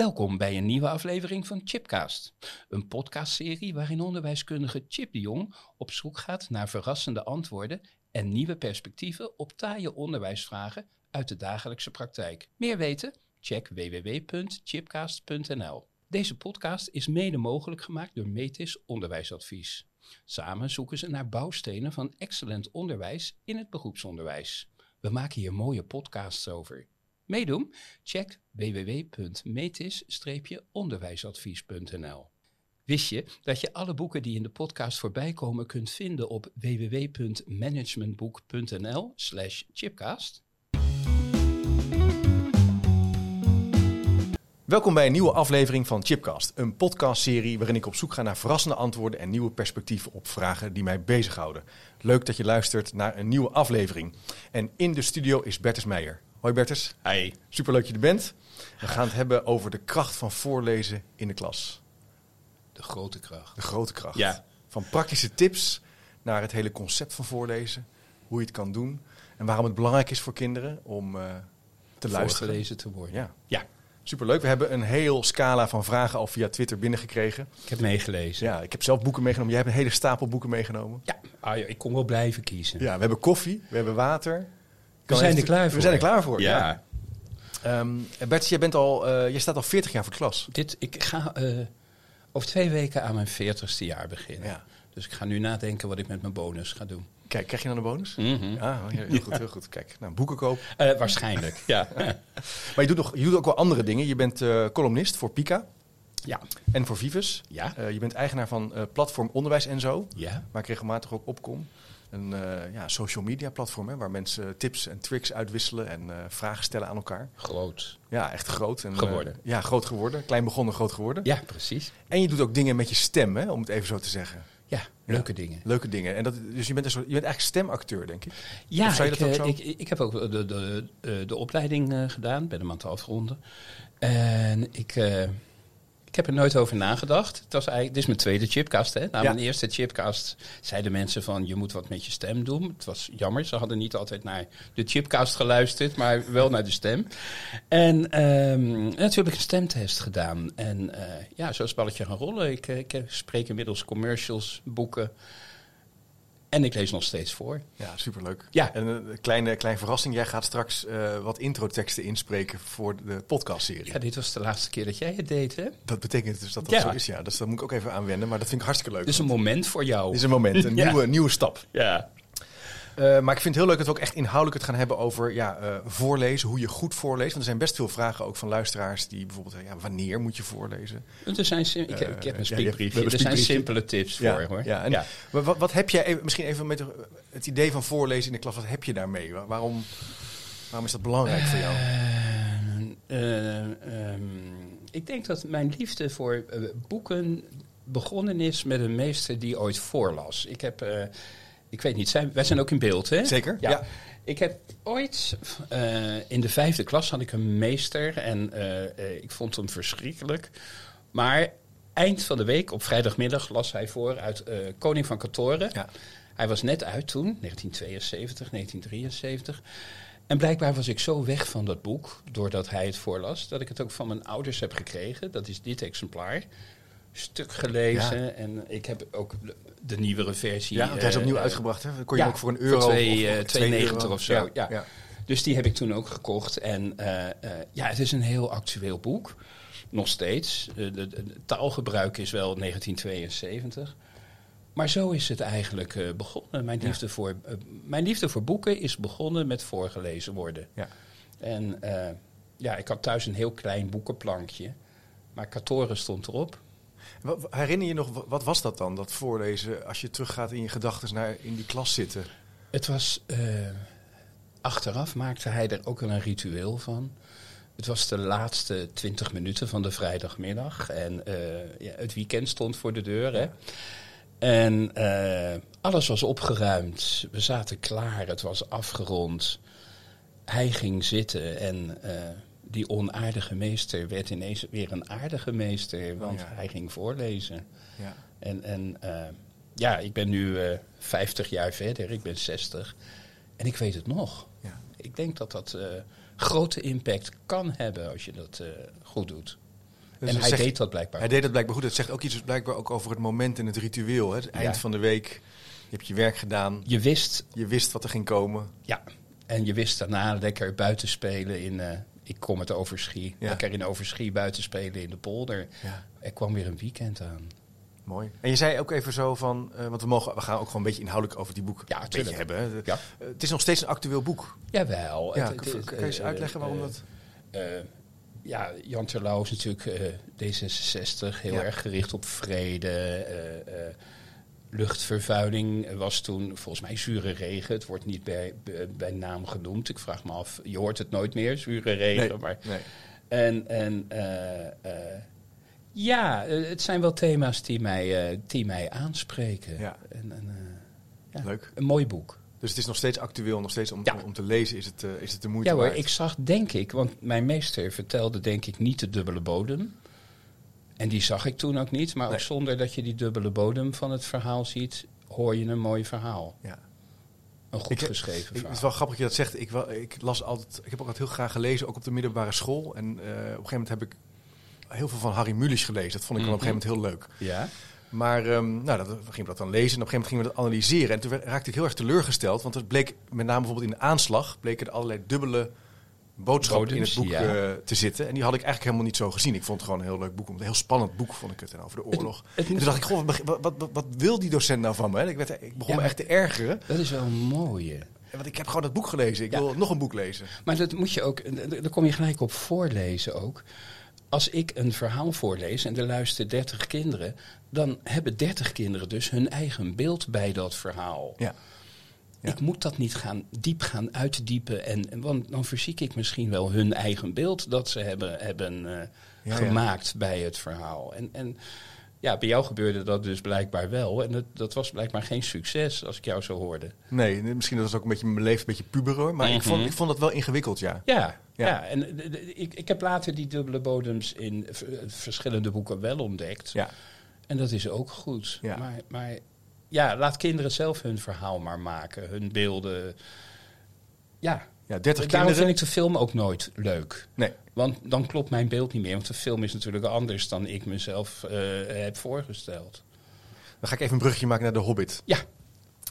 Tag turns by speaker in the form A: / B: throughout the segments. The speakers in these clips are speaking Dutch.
A: Welkom bij een nieuwe aflevering van Chipcast, een podcastserie waarin onderwijskundige Chip de Jong op zoek gaat naar verrassende antwoorden en nieuwe perspectieven op taaie onderwijsvragen uit de dagelijkse praktijk. Meer weten? Check www.chipcast.nl. Deze podcast is mede mogelijk gemaakt door Metis Onderwijsadvies. Samen zoeken ze naar bouwstenen van excellent onderwijs in het beroepsonderwijs. We maken hier mooie podcasts over. Meedoen? Check www.metis-onderwijsadvies.nl. Wist je dat je alle boeken die in de podcast voorbij komen kunt vinden op www.managementboek.nl slash chipcast?
B: Welkom bij een nieuwe aflevering van Chipcast, een podcastserie waarin ik op zoek ga naar verrassende antwoorden en nieuwe perspectieven op vragen die mij bezighouden. Leuk dat je luistert naar een nieuwe aflevering. En in de studio is Bertus Meijer. Hoi Bertus.
A: Hi.
B: Superleuk dat je er bent. We gaan het hebben over de kracht van voorlezen in de klas.
A: De grote kracht.
B: De grote kracht.
A: Ja.
B: Van praktische tips naar het hele concept van voorlezen, hoe je het kan doen en waarom het belangrijk is voor kinderen om uh, te luisteren.
A: Voorgelezen te worden.
B: Ja.
A: ja.
B: Superleuk. We hebben een heel scala van vragen al via Twitter binnengekregen.
A: Ik heb meegelezen.
B: Ja, ik heb zelf boeken meegenomen. Jij hebt een hele stapel boeken meegenomen.
A: Ja, ah, ja ik kon wel blijven kiezen.
B: Ja, we hebben koffie, we hebben water.
A: We zijn er klaar voor.
B: We zijn er klaar voor.
A: Ja.
B: ja. Um, Bert, jij, bent al, uh, jij staat al 40 jaar voor de klas.
A: Dit, ik ga uh, over twee weken aan mijn 40ste jaar beginnen. Ja. Dus ik ga nu nadenken wat ik met mijn bonus ga doen.
B: Kijk, krijg je dan een bonus?
A: Mm -hmm.
B: Ja, heel goed, heel goed. Kijk, nou, boeken kopen.
A: Uh, waarschijnlijk, ja.
B: maar je doet, nog, je doet ook wel andere dingen. Je bent uh, columnist voor Pika.
A: Ja.
B: En voor Vivus.
A: Ja.
B: Uh, je bent eigenaar van Platform Onderwijs en Zo.
A: Ja.
B: Waar ik regelmatig ook opkom. Een ja, social media platform hè, waar mensen tips en tricks uitwisselen en vragen stellen aan elkaar.
A: Groot.
B: Ja, echt groot. En,
A: geworden.
B: ja, groot geworden. Klein begonnen, groot geworden.
A: Ja, precies.
B: En je doet ook dingen met je stem, hè, om het even zo te zeggen.
A: Ja, leuke ja, dingen.
B: Leuke dingen. En dat, dus je bent, een soort, je bent eigenlijk stemacteur, denk ik?
A: Ja,
B: je
A: ik,
B: dat ook zo?
A: Ik, ik heb ook de, de, de, de opleiding gedaan, ben hem aan het afronden. En ik, ik heb er nooit over nagedacht. Het was eigenlijk, dit is mijn tweede chipcast. Hè. Na
B: Ja.
A: mijn eerste chipcast zeiden mensen van... je moet wat met je stem doen. Het was jammer, ze hadden niet altijd naar de chipcast geluisterd... maar wel naar de stem. En, en toen heb ik een stemtest gedaan. En uh, ja, zo is het balletje gaan rollen. Ik, ik spreek inmiddels commercials, boeken... En ik lees nog steeds voor.
B: Ja, superleuk.
A: Ja.
B: En een kleine, kleine verrassing. Jij gaat straks uh, wat introteksten inspreken voor de podcastserie.
A: Ja, dit was de laatste keer dat jij het deed, hè?
B: Dat betekent dus dat dat
A: Ja.
B: zo is, ja. Dus dat moet ik ook even aanwennen. Maar dat vind ik hartstikke leuk.
A: Dit is een moment voor jou.
B: Dit is een moment, een
A: Ja.
B: nieuwe, nieuwe stap.
A: Ja.
B: Uh, maar ik vind het heel leuk dat we ook echt inhoudelijk het gaan hebben over ja, uh, voorlezen, hoe je goed voorleest. Want er zijn best veel vragen ook van luisteraars die bijvoorbeeld ja, wanneer moet je voorlezen?
A: Want Er zijn ik, heb, ik heb een
B: ja,
A: er zijn simpele tips voor, hoor.
B: Ja, en
A: ja.
B: maar Wat, wat heb jij, misschien even met het idee van voorlezen in de klas, wat heb je daarmee? Wa- Waarom, waarom is dat belangrijk voor jou?
A: Eh, eh, ehm, ik denk dat mijn liefde voor eh, boeken begonnen is met een meester die ooit voorlas. Ik heb, eh, ik weet niet, zijn, wij zijn ook in beeld, hè?
B: Zeker,
A: Ja.
B: ja.
A: Ik heb ooit, eh, in de vijfde klas had ik een meester en eh, eh, ik vond hem verschrikkelijk. Maar eind van de week, op vrijdagmiddag, las hij voor uit Koning van Katoren.
B: Ja.
A: Hij was net uit toen, 1972, 1973. En blijkbaar was ik zo weg van dat boek, doordat hij het voorlas, dat ik het ook van mijn ouders heb gekregen. Dat is dit exemplaar. Stuk gelezen
B: Ja.
A: en ik heb ook de, nieuwere versie.
B: Ja, want hij is
A: eh,
B: opnieuw
A: eh,
B: uitgebracht. Hè? Kon je
A: ja,
B: ook voor een
A: voor
B: euro
A: twee,
B: of,
A: eh,
B: of
A: 2,90
B: euro.
A: of zo, ja.
B: ja.
A: Dus die heb ik toen ook gekocht. En eh, eh, ja, het is een heel actueel boek. Nog steeds. Eh, de, de- de taalgebruik is wel 1972. Maar zo is het eigenlijk eh, begonnen. Mijn liefde, voor, eh, mijn liefde voor boeken is begonnen met voorgelezen worden.
B: Ja.
A: En eh, ja, ik had thuis een heel klein boekenplankje. Maar Katoren stond erop.
B: Herinner je nog, wa- wat was dat dan, dat voorlezen, als je teruggaat in je gedachten naar in die klas zitten?
A: Het was. eh, achteraf maakte hij er ook een ritueel van. Het was de laatste twintig minuten van de vrijdagmiddag. En eh, ja, het weekend stond voor de deur. Hè? En eh, alles was opgeruimd. We zaten klaar. Het was afgerond. Hij ging zitten en die onaardige meester werd ineens weer een aardige meester. Want
B: ja.
A: hij ging voorlezen.
B: Ja.
A: En, en eh, ja, ik ben nu eh 50 jaar verder, ik ben 60. En ik weet het nog.
B: Ja.
A: Ik denk dat dat eh, grote impact kan hebben als je dat goed doet.
B: Dus
A: en
B: dat
A: hij
B: zegt-
A: deed dat blijkbaar.
B: Hij deed het blijkbaar goed. Het zegt ook iets blijkbaar ook over het moment en het ritueel. Hè? Het eind van de week. Je hebt je werk gedaan.
A: Je wist,
B: Je wist wat er ging komen.
A: ja, en je wist daarna lekker buiten spelen in, ik kom het Overschie,
B: Ja.
A: lekker in Overschie buiten spelen in de polder.
B: Ja.
A: Er kwam weer een weekend aan.
B: Mooi. En je zei ook even zo van, eh, want we, mogen, we gaan ook gewoon een beetje inhoudelijk over die boek
A: Ja,
B: een hebben.
A: Ja.
B: Eh, het is nog steeds een actueel boek.
A: Jawel.
B: Ja,
A: het- het-
B: kan je eens
A: eh,
B: uitleggen waarom dat...
A: ja, Jan Terlouw is natuurlijk eh, D66, heel erg gericht op vrede. Luchtvervuiling was toen volgens mij zure regen. Het wordt niet bij, bij, bij naam genoemd. Ik vraag me af, je hoort het nooit meer, zure regen.
B: Nee,
A: Maar,
B: nee.
A: en en eh, eh, ja, eh, het zijn wel thema's die mij, die mij aanspreken.
B: Ja.
A: En, en, ja,
B: Leuk.
A: Een mooi boek.
B: Dus het is nog steeds actueel, nog steeds om,
A: Ja.
B: om te lezen is het, is het de moeite
A: Ja hoor,
B: waard.
A: ik zag denk ik, want mijn meester vertelde denk ik niet de dubbele bodem. En die zag ik toen ook niet, maar ook zonder dat je die dubbele bodem van het verhaal ziet, hoor je een mooi verhaal.
B: Ja.
A: Een goed
B: Ik-
A: geschreven
B: Ik, het
A: verhaal.
B: is wel grappig dat je dat zegt. Ik, wel, ik, las altijd, ik heb ook altijd heel graag gelezen, ook op de middelbare school. En eh, op een gegeven moment heb ik heel veel van Harry Mulisch gelezen. Dat vond ik dan op een gegeven moment heel leuk.
A: Ja?
B: Maar ehm, nou, dat, we gingen dat dan lezen en op een gegeven moment gingen we dat analyseren. En toen werd- raakte ik heel erg teleurgesteld, want het bleek met name bijvoorbeeld in de aanslag... bleken er allerlei dubbele boodschappen in het boek
A: ja.
B: eh, te zitten. En die had ik eigenlijk helemaal niet zo gezien. Ik vond het gewoon een heel leuk boek, een heel spannend boek vond ik het, en over de oorlog.
A: het
B: en toen dacht ik, goh, wat, wat, wat, wat wil die docent nou van me? Ik, werd, ik begon
A: Ja,
B: me echt te ergeren.
A: Dat is wel een mooie.
B: Want ik heb gewoon dat boek gelezen. Ik
A: Ja.
B: wil nog een boek lezen.
A: Maar dat moet je ook, daar kom je gelijk op voorlezen ook. Als ik een verhaal voorlees en er luisteren 30 kinderen, dan hebben 30 kinderen dus hun eigen beeld bij dat verhaal.
B: Ja. Ja.
A: Ik moet dat niet gaan, diep gaan uitdiepen, en, want dan verziek ik misschien wel hun eigen beeld dat ze hebben, hebben eh,
B: ja.
A: gemaakt bij het verhaal. En, en ja, bij jou gebeurde dat dus blijkbaar wel. En dat, dat was blijkbaar geen succes, als ik jou zo hoorde.
B: Nee, misschien dat was ook een beetje mijn leven, een beetje puber hoor. Maar ik,
A: Mhm.
B: vond, ik vond dat wel ingewikkeld, ja.
A: Ja,
B: Ja.
A: ja. en de- de- ik, ik heb later die dubbele bodems in verschillende boeken wel ontdekt.
B: Ja,
A: En dat is ook goed.
B: Ja.
A: Maar, maar ja, laat kinderen zelf hun verhaal maar maken, hun beelden. Ja,
B: ja 30
A: daarom
B: kinderen.
A: vind ik de film ook nooit leuk.
B: Nee,
A: Want dan klopt mijn beeld niet meer. Want de film is natuurlijk anders dan ik mezelf eh, heb voorgesteld.
B: dan ga ik even een brugje maken naar The Hobbit.
A: Ja,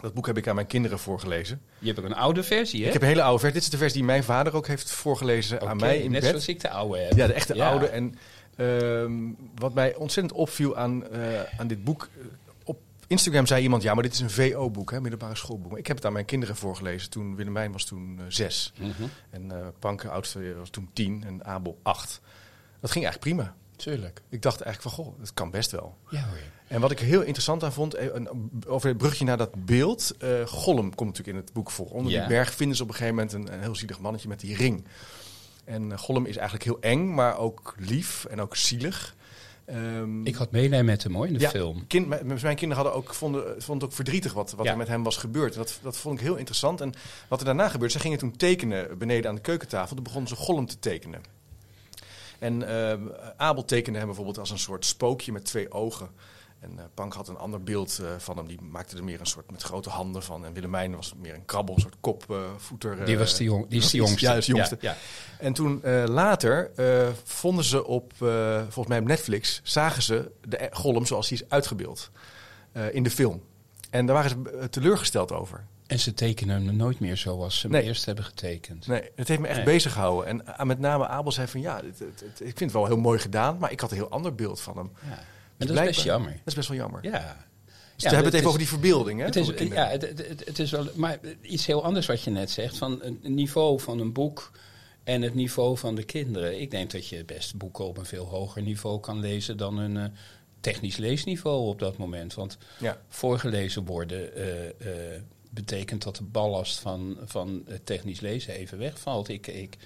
B: Dat boek heb ik aan mijn kinderen voorgelezen.
A: je hebt ook een oude versie, hè?
B: Ik heb een hele oude versie. Dit is de versie die mijn vader ook heeft voorgelezen aan mij in
A: net
B: bed.
A: zoals ik de oude heb.
B: Ja, de echte
A: Ja.
B: oude. En ehm, wat mij ontzettend opviel aan, eh, aan dit boek. Eh, Instagram zei iemand, ja, maar dit is een VO-boek, hè, middelbare schoolboek. Ik heb het aan mijn kinderen voorgelezen. Toen Willemijn was toen eh, zes.
A: Mhm,
B: En eh Panke, oudste, was toen tien. En Abel acht. Dat ging eigenlijk prima.
A: Tuurlijk.
B: Ik dacht eigenlijk van, goh, dat kan best wel.
A: Ja hoor.
B: En wat ik heel interessant aan vond, eh, een- over het brugje naar dat beeld. eh Gollum komt natuurlijk in het boek voor. Onder
A: Ja.
B: die berg vinden ze op een gegeven moment een, een heel zielig mannetje met die ring. En eh, Gollum is eigenlijk heel eng, maar ook lief en ook zielig. Ehm,
A: Ik had medelijden met hem hoor, in de
B: ja,
A: film.
B: Kind, mijn kinderen hadden ook, vonden, vonden het ook verdrietig wat, wat
A: Ja.
B: er met hem was gebeurd. Dat, dat vond ik heel interessant. En wat er daarna gebeurde, ze gingen toen tekenen beneden aan de keukentafel. Toen begonnen ze Gollum te tekenen. En ehm, Abel tekende hem bijvoorbeeld als een soort spookje met twee ogen. En eh, Pank had een ander beeld eh, van hem. Die maakte er meer een soort met grote handen van. En Willemijn was meer een krabbel, een soort kopvoeter.
A: Die, was de jong, die is de jongste.
B: Ja, is de jongste.
A: Ja,
B: En toen eh, later eh, vonden ze op, eh, volgens mij op Netflix, zagen ze de e- Gollum zoals hij is uitgebeeld eh, in de film. En daar waren ze eh, teleurgesteld over.
A: En ze tekenen hem nooit meer zoals ze hem
B: Nee.
A: eerst hebben getekend.
B: Nee, het heeft me echt
A: Nee.
B: bezig gehouden. En eh, met name Abel zei van ja, het, het- het- ik vind het wel heel mooi gedaan, maar ik had een heel ander beeld van hem.
A: Ja. En dat is best jammer.
B: Dat is best wel jammer.
A: Ja.
B: Dus
A: Ja,
B: we hebben het even
A: is-
B: over die verbeelding. Hè,
A: Het is, ja, het, het, het- het is wel, maar iets heel anders wat je net zegt. Van een niveau van een boek en het niveau van de kinderen. Ik denk dat je best boeken op een veel hoger niveau kan lezen dan een eh, technisch leesniveau op dat moment. Want
B: Ja.
A: voorgelezen worden eh, eh, betekent dat de ballast van, van het technisch lezen even wegvalt. Ik, ik,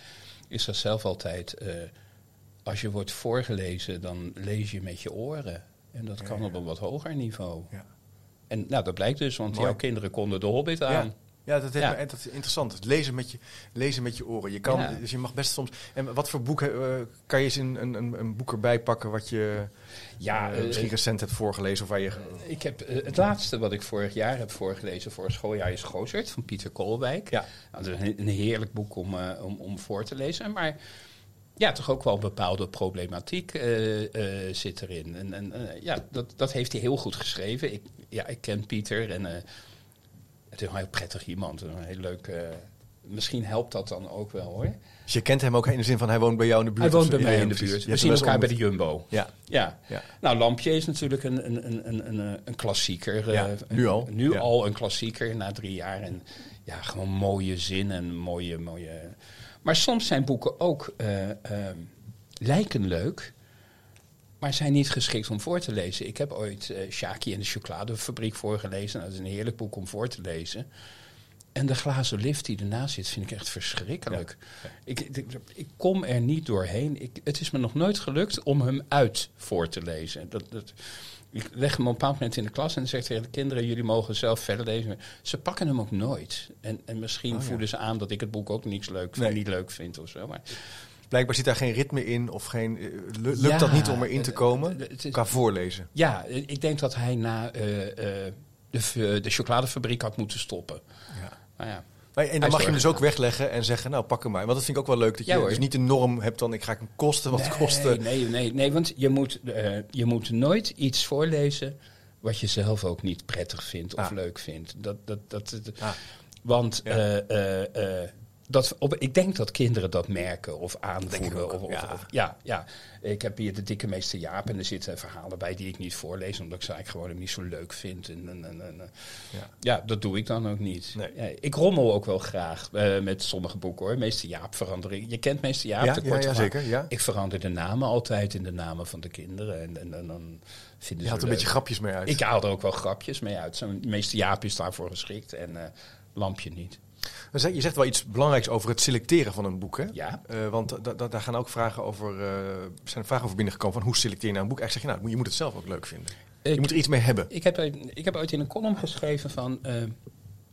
A: ik zeg zelf altijd, eh, als je wordt voorgelezen, dan lees je met je oren. En dat kan
B: ja.
A: op een wat hoger niveau.
B: Ja.
A: En nou, dat blijkt dus, want
B: Mooi.
A: jouw kinderen konden de Hobbit aan.
B: Ja. Dat, heeft
A: Ja.
B: Me, dat is interessant. Het lezen met je, lezen met je oren. Je kan,
A: Ja.
B: Dus je mag best soms. En wat voor boek eh, kan je eens een, een, een, boek erbij pakken wat je
A: Ja,
B: eh,
A: eh,
B: misschien recent hebt voorgelezen of waar je.
A: Ik heb, het laatste wat ik vorig jaar heb voorgelezen voor het schooljaar is Gozert van Pieter Koolwijk.
B: Ja.
A: Nou, dat is een, een heerlijk boek om, om, om voor te lezen. Maar ja, toch ook wel een bepaalde problematiek eh, eh, zit erin. En, en eh, ja, dat, dat heeft hij heel goed geschreven. Ik, ja, ik ken Pieter en het is een heel prettig iemand. Een heel leuk... misschien helpt dat dan ook wel hoor.
B: Dus je kent hem ook in de zin van hij woont bij jou in de buurt?
A: Hij woont bij mij in de buurt. We zien elkaar bij de Jumbo.
B: Ja,
A: Ja. Nou, Lampje is natuurlijk een, een, een, een, een, klassieker.
B: Nu al.
A: Nu al een klassieker na drie jaar. En ja, gewoon mooie zin en mooie, mooie... Maar soms zijn boeken ook... eh, eh, lijken leuk, maar zijn niet geschikt om voor te lezen. Ik heb ooit eh Shaki en de chocoladefabriek voorgelezen. Nou, dat is een heerlijk boek om voor te lezen. En de glazen lift die ernaast zit, vind ik echt verschrikkelijk. Ik, ik, ik kom er niet doorheen. Ik, het is me nog nooit gelukt om hem uit voor te lezen. Dat, dat, ik leg hem op een bepaald moment in de klas en zeg tegen de kinderen: jullie mogen zelf verder lezen. Ze pakken hem ook nooit. En, en misschien
B: Oh, ja.
A: voelen ze aan dat ik het boek ook niks leuk,
B: Nee.
A: niet leuk vind of zo. Maar
B: Blijkbaar zit daar geen ritme in of geen, eh, lu- lukt
A: Ja,
B: dat niet om erin te
A: eh,
B: komen
A: eh, het is-
B: qua voorlezen?
A: ja, ik denk dat hij na de, de chocoladefabriek had moeten stoppen.
B: Ja.
A: Maar ja.
B: Maar, en dan mag je hem dus ook wegleggen en zeggen, nou pak hem maar. Want dat vind ik ook wel leuk, dat je
A: Ja,
B: dus niet de norm hebt dan ik ga hem kosten wat
A: nee,
B: kosten.
A: Nee, nee, nee, want je moet, eh, je moet nooit iets voorlezen wat je zelf ook niet prettig vindt of
B: Ah.
A: leuk vindt. Dat, dat, dat, dat-
B: Ah.
A: Want
B: Ja.
A: eh, eh, dat, op, ik denk dat kinderen dat merken of aanvoelen. Of, of,
B: ja.
A: of- ja, ja. Ik heb hier de dikke meester Jaap en er zitten verhalen bij die ik niet voorlees, omdat ik ze eigenlijk gewoon hem niet zo leuk vind. En, en, en,
B: Ja.
A: ja, dat doe ik dan ook niet.
B: Nee.
A: Ja, ik rommel ook wel graag eh, met sommige boeken hoor. Meester Jaap verandering. Je kent meester Jaap,
B: Ja,
A: de
B: ja,
A: korte
B: ja,
A: verhaal.
B: zeker. Ja.
A: Ik verander de namen altijd in de namen van de kinderen. En, en, en dan vinden
B: Je
A: ze
B: had een beetje grapjes mee uit.
A: Ik haal er ook wel grapjes mee uit. Meester Jaap is daarvoor geschikt en eh, Lampje niet.
B: Je zegt wel iets belangrijks over het selecteren van een boek. Hè?
A: Ja.
B: Eh, want da- da- daar gaan ook vragen over, eh, zijn vragen over binnengekomen van hoe selecteer je nou een boek. Eigenlijk zeg je, nou, je moet het zelf ook leuk vinden. je moet er iets mee hebben.
A: Ik heb, ik heb ooit in een column geschreven van... eh,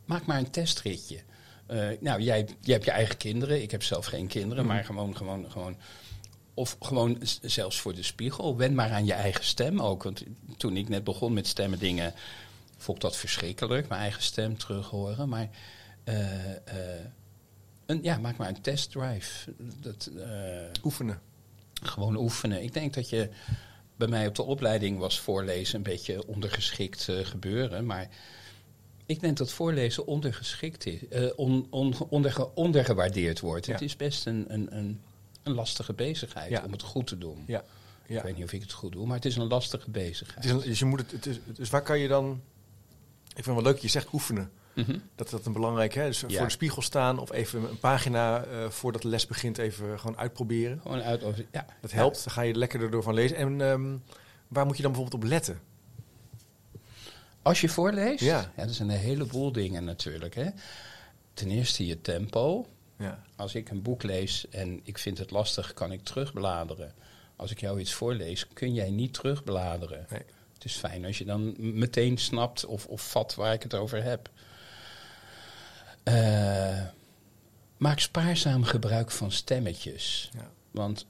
A: maak maar een testritje. Nou, jij, jij hebt je eigen kinderen. Ik heb zelf geen kinderen,
B: Mhm.
A: maar gewoon, gewoon, gewoon... Of gewoon zelfs voor de spiegel. Wen maar aan je eigen stem ook. Want toen ik net begon met stemmen dingen... vond ik dat verschrikkelijk, mijn eigen stem terug horen. Maar een, ja, maak maar een testdrive. Dat, eh,
B: Oefenen.
A: gewoon oefenen. Ik denk dat je bij mij op de opleiding was voorlezen een beetje ondergeschikt eh, gebeuren. Maar ik denk dat voorlezen ondergeschikt is, eh, on, on, onderge- ondergewaardeerd wordt.
B: Ja.
A: Het is best een, een, een, een lastige bezigheid
B: Ja.
A: om het goed te doen.
B: Ja.
A: Ik weet niet of ik het goed doe, maar het is een lastige bezigheid.
B: Het is een, dus, je moet het, het is, dus waar kan je dan... Ik vind het wel leuk, je zegt oefenen.
A: Mhm.
B: Dat dat een belangrijk is. Dus
A: Ja.
B: voor de spiegel staan of even een pagina eh, voordat de les begint even gewoon uitproberen.
A: Gewoon uit. Ja,
B: Dat helpt. Dan ga je lekker erdoor van lezen. En ehm, waar moet je dan bijvoorbeeld op letten?
A: Als je voorleest,
B: Ja.
A: ja. dat zijn een heleboel dingen natuurlijk. Hè. Ten eerste je tempo.
B: Ja.
A: Als ik een boek lees en ik vind het lastig, kan ik terugbladeren. Als ik jou iets voorlees, kun jij niet terugbladeren.
B: Nee.
A: Het is fijn als je dan meteen snapt of, of vat waar ik het over heb. Eh, maak spaarzaam gebruik van stemmetjes.
B: Ja.
A: Want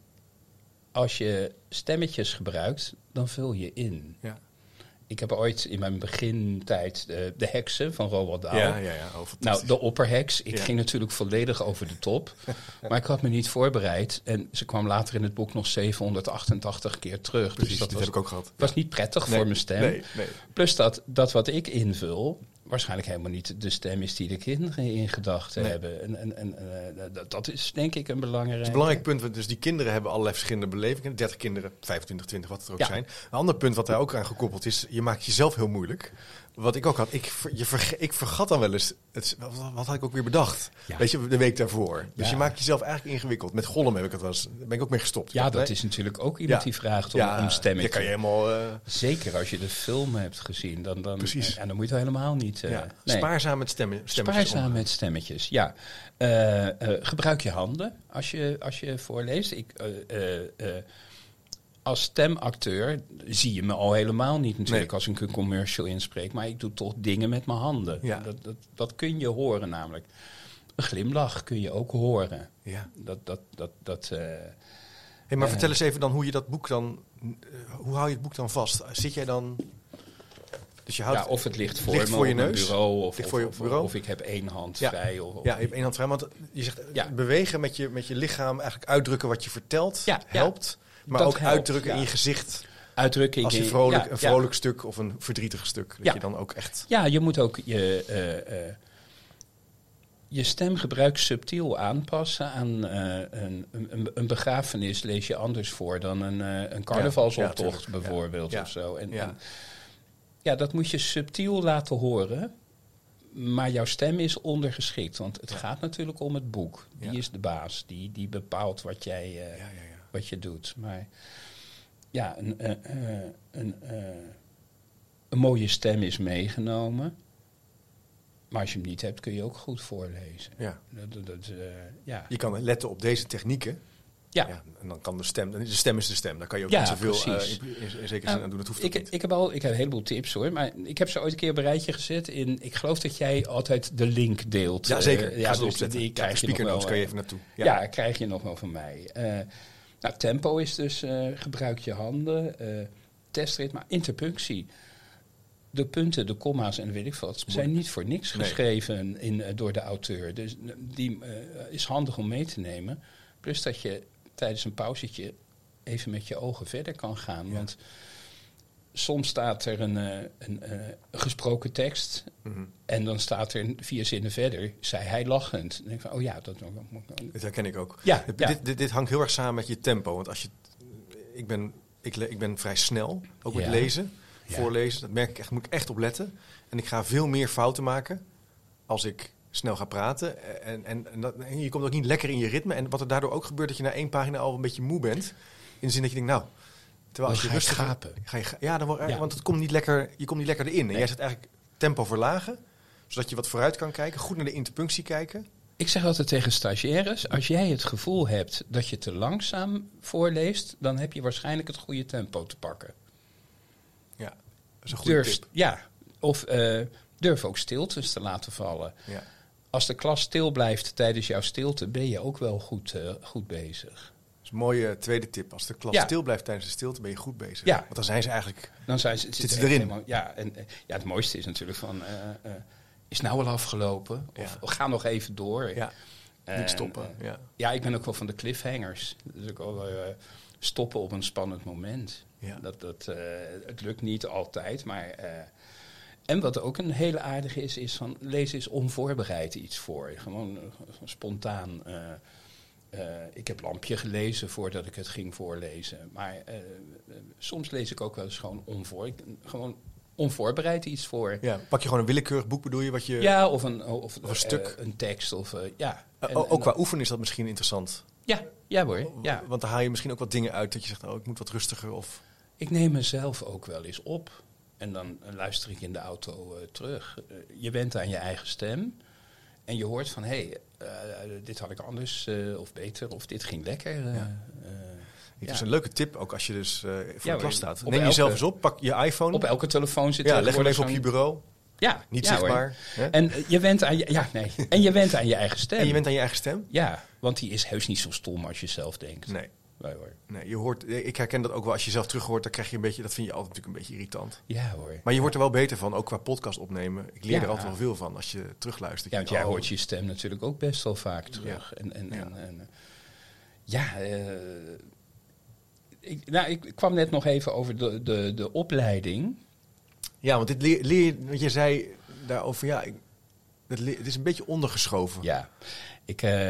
A: als je stemmetjes gebruikt, dan vul je in.
B: Ja.
A: Ik heb ooit in mijn begintijd de, de heksen van Roald Dahl.
B: Ja, ja, ja. Oh.
A: Nou, de opperheks. Ik
B: Ja.
A: ging natuurlijk volledig over de top. maar ik had me niet voorbereid. En ze kwam later in het boek nog 788 keer terug.
B: Precies,
A: dus dat was,
B: heb ik ook gehad.
A: was niet prettig
B: Nee,
A: voor mijn stem.
B: Nee, nee.
A: Plus dat, dat wat ik invul, waarschijnlijk helemaal niet de stem is die de kinderen in gedachten
B: Nee.
A: hebben. En, en, en eh, dat, dat is denk ik een belangrijk.
B: Dat is een belangrijk punt. want Dus die kinderen hebben allerlei verschillende belevingen. 30 kinderen, 25, 20, wat het er ook
A: Ja.
B: zijn. Een ander punt wat daar ook aan gekoppeld is. Je maakt jezelf heel moeilijk. Wat ik ook had. Ik, je verge- ik vergat dan wel eens. Het, wat, had ik ook weer bedacht?
A: Ja.
B: Weet je, de week daarvoor. Dus
A: Ja.
B: je maakt jezelf eigenlijk ingewikkeld. Met Gollum heb ik het wel eens. Ben ik ook mee gestopt.
A: Ja, dat
B: Nee?
A: is natuurlijk ook iemand die vraagt om,
B: ja,
A: om stemmetje.
B: Je kan je helemaal... eh,
A: Zeker als je de film hebt gezien, dan, dan,
B: Precies.
A: En dan moet je helemaal niet.
B: ja.
A: nee.
B: Spaarzaam met stemmen. stemmetjes
A: Spaarzaam met stemmetjes, ja. Eh, gebruik je handen als je, als je voorleest. Ik, als stemacteur zie je me al helemaal niet natuurlijk
B: Nee.
A: als ik een commercial inspreek. Maar ik doe toch dingen met mijn handen.
B: Ja.
A: Dat, dat, dat kun je horen namelijk. Een glimlach kun je ook horen.
B: Ja.
A: Dat, dat, dat, dat, eh,
B: Hey, maar
A: Eh.
B: vertel eens even dan hoe je dat boek dan... eh, hoe hou je het boek dan vast? Zit jij dan... Dus je houdt,
A: ja, of het ligt voor
B: ligt
A: me
B: voor je neus.
A: bureau. Of,
B: voor je
A: of-
B: bureau.
A: of ik heb één hand
B: Ja.
A: vrij. Of, of-
B: ja, je hebt één hand vrij. Want je zegt
A: Ja.
B: bewegen met je, met je lichaam, eigenlijk uitdrukken wat je vertelt, helpt. Maar
A: Dat
B: ook
A: helpt,
B: uitdrukken in je gezicht.
A: Uitdrukking.
B: Als je vrolijk, een vrolijk stuk of een verdrietig stuk. Dat
A: Ja.
B: je dan ook echt...
A: Ja, je moet ook je, eh, eh, je stemgebruik subtiel aanpassen aan eh, een, een, een begrafenis lees je anders voor dan een, eh, een carnavalsoptocht
B: Ja, ja,
A: bijvoorbeeld
B: Ja.
A: of zo. En,
B: Ja.
A: en ja, dat moet je subtiel laten horen. Maar jouw stem is ondergeschikt, want het gaat natuurlijk om het boek. Die is de baas, die, die bepaalt wat jij. Wat je doet. Maar ja, een, eh, eh, een, eh, een mooie stem is meegenomen. Maar als je hem niet hebt, kun je ook goed voorlezen.
B: Ja.
A: Dat, dat, ja.
B: Je kan letten op deze technieken.
A: Ja.
B: Ja, en dan kan de stem, de stem is de stem. Daar kan je ook
A: Ja,
B: niet zoveel
A: precies.
B: in, in, in zekere
A: Nou,
B: zin aan doen. Dat hoeft
A: ik,
B: niet.
A: ik, heb al, ik heb een heleboel tips hoor, maar ik heb ze ooit een keer op een rijtje gezet. In, ik geloof dat jij altijd de link deelt.
B: ja, zeker. Ga ze
A: dus. Die
B: Ja,
A: krijg je nog wel.
B: kan je even naartoe.
A: Ja. krijg je nog wel van mij. Nou, tempo is dus eh, gebruik je handen. eh testrit, maar interpunctie. De punten, de komma's en weet ik wat, zijn niet voor niks
B: Nee.
A: geschreven in, eh, door de auteur. Dus die is handig om mee te nemen. Plus dat je tijdens een pauzetje even met je ogen verder kan gaan.
B: Ja.
A: Want soms staat er een, eh, een, eh, gesproken tekst.
B: Mhm.
A: En dan staat er vier zinnen verder, zei hij lachend. Dan denk ik van, oh ja, dat...
B: Dit herken ik ook.
A: Ja,
B: Dit,
A: ja.
B: dit, dit, dit hangt heel erg samen met je tempo. Want als je, ik, ben, ik, le- ik ben vrij snel, ook met
A: Ja.
B: lezen, voorlezen. Dat merk ik echt, moet ik echt op letten. En ik ga veel meer fouten maken als ik snel ga praten. En, en, en, dat, en je komt ook niet lekker in je ritme. En wat er daardoor ook gebeurt, dat je na één pagina al een beetje moe bent. In de zin dat je denkt, nou... Terwijl als je rustig
A: gapen.
B: Ga je, ja, dan wordt,
A: Ja.
B: want het komt niet lekker, je komt niet lekker erin. En jij zet eigenlijk tempo verlagen, zodat je wat vooruit kan kijken. Goed naar de interpunctie kijken.
A: Ik zeg altijd tegen stagiaires, als jij het gevoel hebt dat je te langzaam voorleest, dan heb je waarschijnlijk het goede tempo te pakken.
B: Ja, dat is een goede
A: Durf,
B: tip.
A: ja, of eh, durf ook stiltes te laten vallen.
B: Ja.
A: Als de klas stil blijft tijdens jouw stilte, ben je ook wel goed, eh, goed bezig.
B: Een mooie tweede tip. Als de klas
A: Ja.
B: stil blijft tijdens de stilte, ben je goed bezig.
A: Ja.
B: Want dan zijn ze eigenlijk...
A: Dan zijn ze,
B: Zitten ze erin?
A: helemaal- ja, en eh, ja, het mooiste is natuurlijk van, eh, eh, is nou al afgelopen? Of
B: Ja.
A: ga nog even door.
B: Ja,
A: En,
B: niet stoppen. ja.
A: Ja, ik ben ook wel van de cliffhangers. Dus ik wel stoppen op een spannend moment.
B: Ja.
A: Dat, dat, het lukt niet altijd, maar... en wat ook een hele aardige is, is van lezen is onvoorbereid iets voor. Gewoon spontaan. Eh, ik heb Lampje gelezen voordat ik het ging voorlezen. Maar eh, soms lees ik ook wel eens gewoon, onvoor, gewoon onvoorbereid iets voor.
B: ja. Pak je gewoon een willekeurig boek, bedoel je? Wat je,
A: Ja, of een, of,
B: een stuk.
A: eh, een tekst. Of, ja. En-
B: ook qua oefenen is dat misschien interessant.
A: Ja, ja hoor. Ja.
B: Want dan haal je misschien ook wat dingen uit dat je zegt, oh, ik moet wat rustiger. Of...
A: Ik neem mezelf ook wel eens op. En dan luister ik in de auto terug. Je bent aan je eigen stem. En je hoort van, hé, hey, eh, dit had ik anders eh, of beter. Of dit ging lekker.
B: Ja.
A: eh,
B: Het
A: Ja.
B: is een leuke tip, ook als je dus voor
A: Ja,
B: de klas staat. Neem
A: elke-
B: jezelf eens op, pak je iPhone.
A: op elke telefoon zit
B: ja, leg hem even op je bureau.
A: Ja,
B: Niet
A: ja,
B: zichtbaar. hè?
A: En je bent aan je, ja, nee. en je bent aan je eigen stem.
B: En je bent aan je eigen stem?
A: Ja, want die is heus niet zo stom als je zelf denkt.
B: Nee.
A: Nee, hoor.
B: nee je hoort, ik herken dat ook wel als je zelf terug hoort, dan krijg je een beetje, dat vind je altijd natuurlijk een beetje irritant.
A: Ja hoor.
B: Maar je wordt er wel beter van, ook qua podcast opnemen. Ik leer
A: Ja.
B: er altijd wel veel van als je terugluistert.
A: Ja, want jij
B: oh,
A: hoort je stem natuurlijk ook best wel vaak terug. En, en,
B: Ja.
A: en, en, eh, ja, eh, ik, nou, ik kwam net nog even over de, de, de opleiding.
B: Ja, want dit leer, leer je, want je zei daarover, ja, ik, het, leer- het is een beetje ondergeschoven.
A: Ja, ik, eh,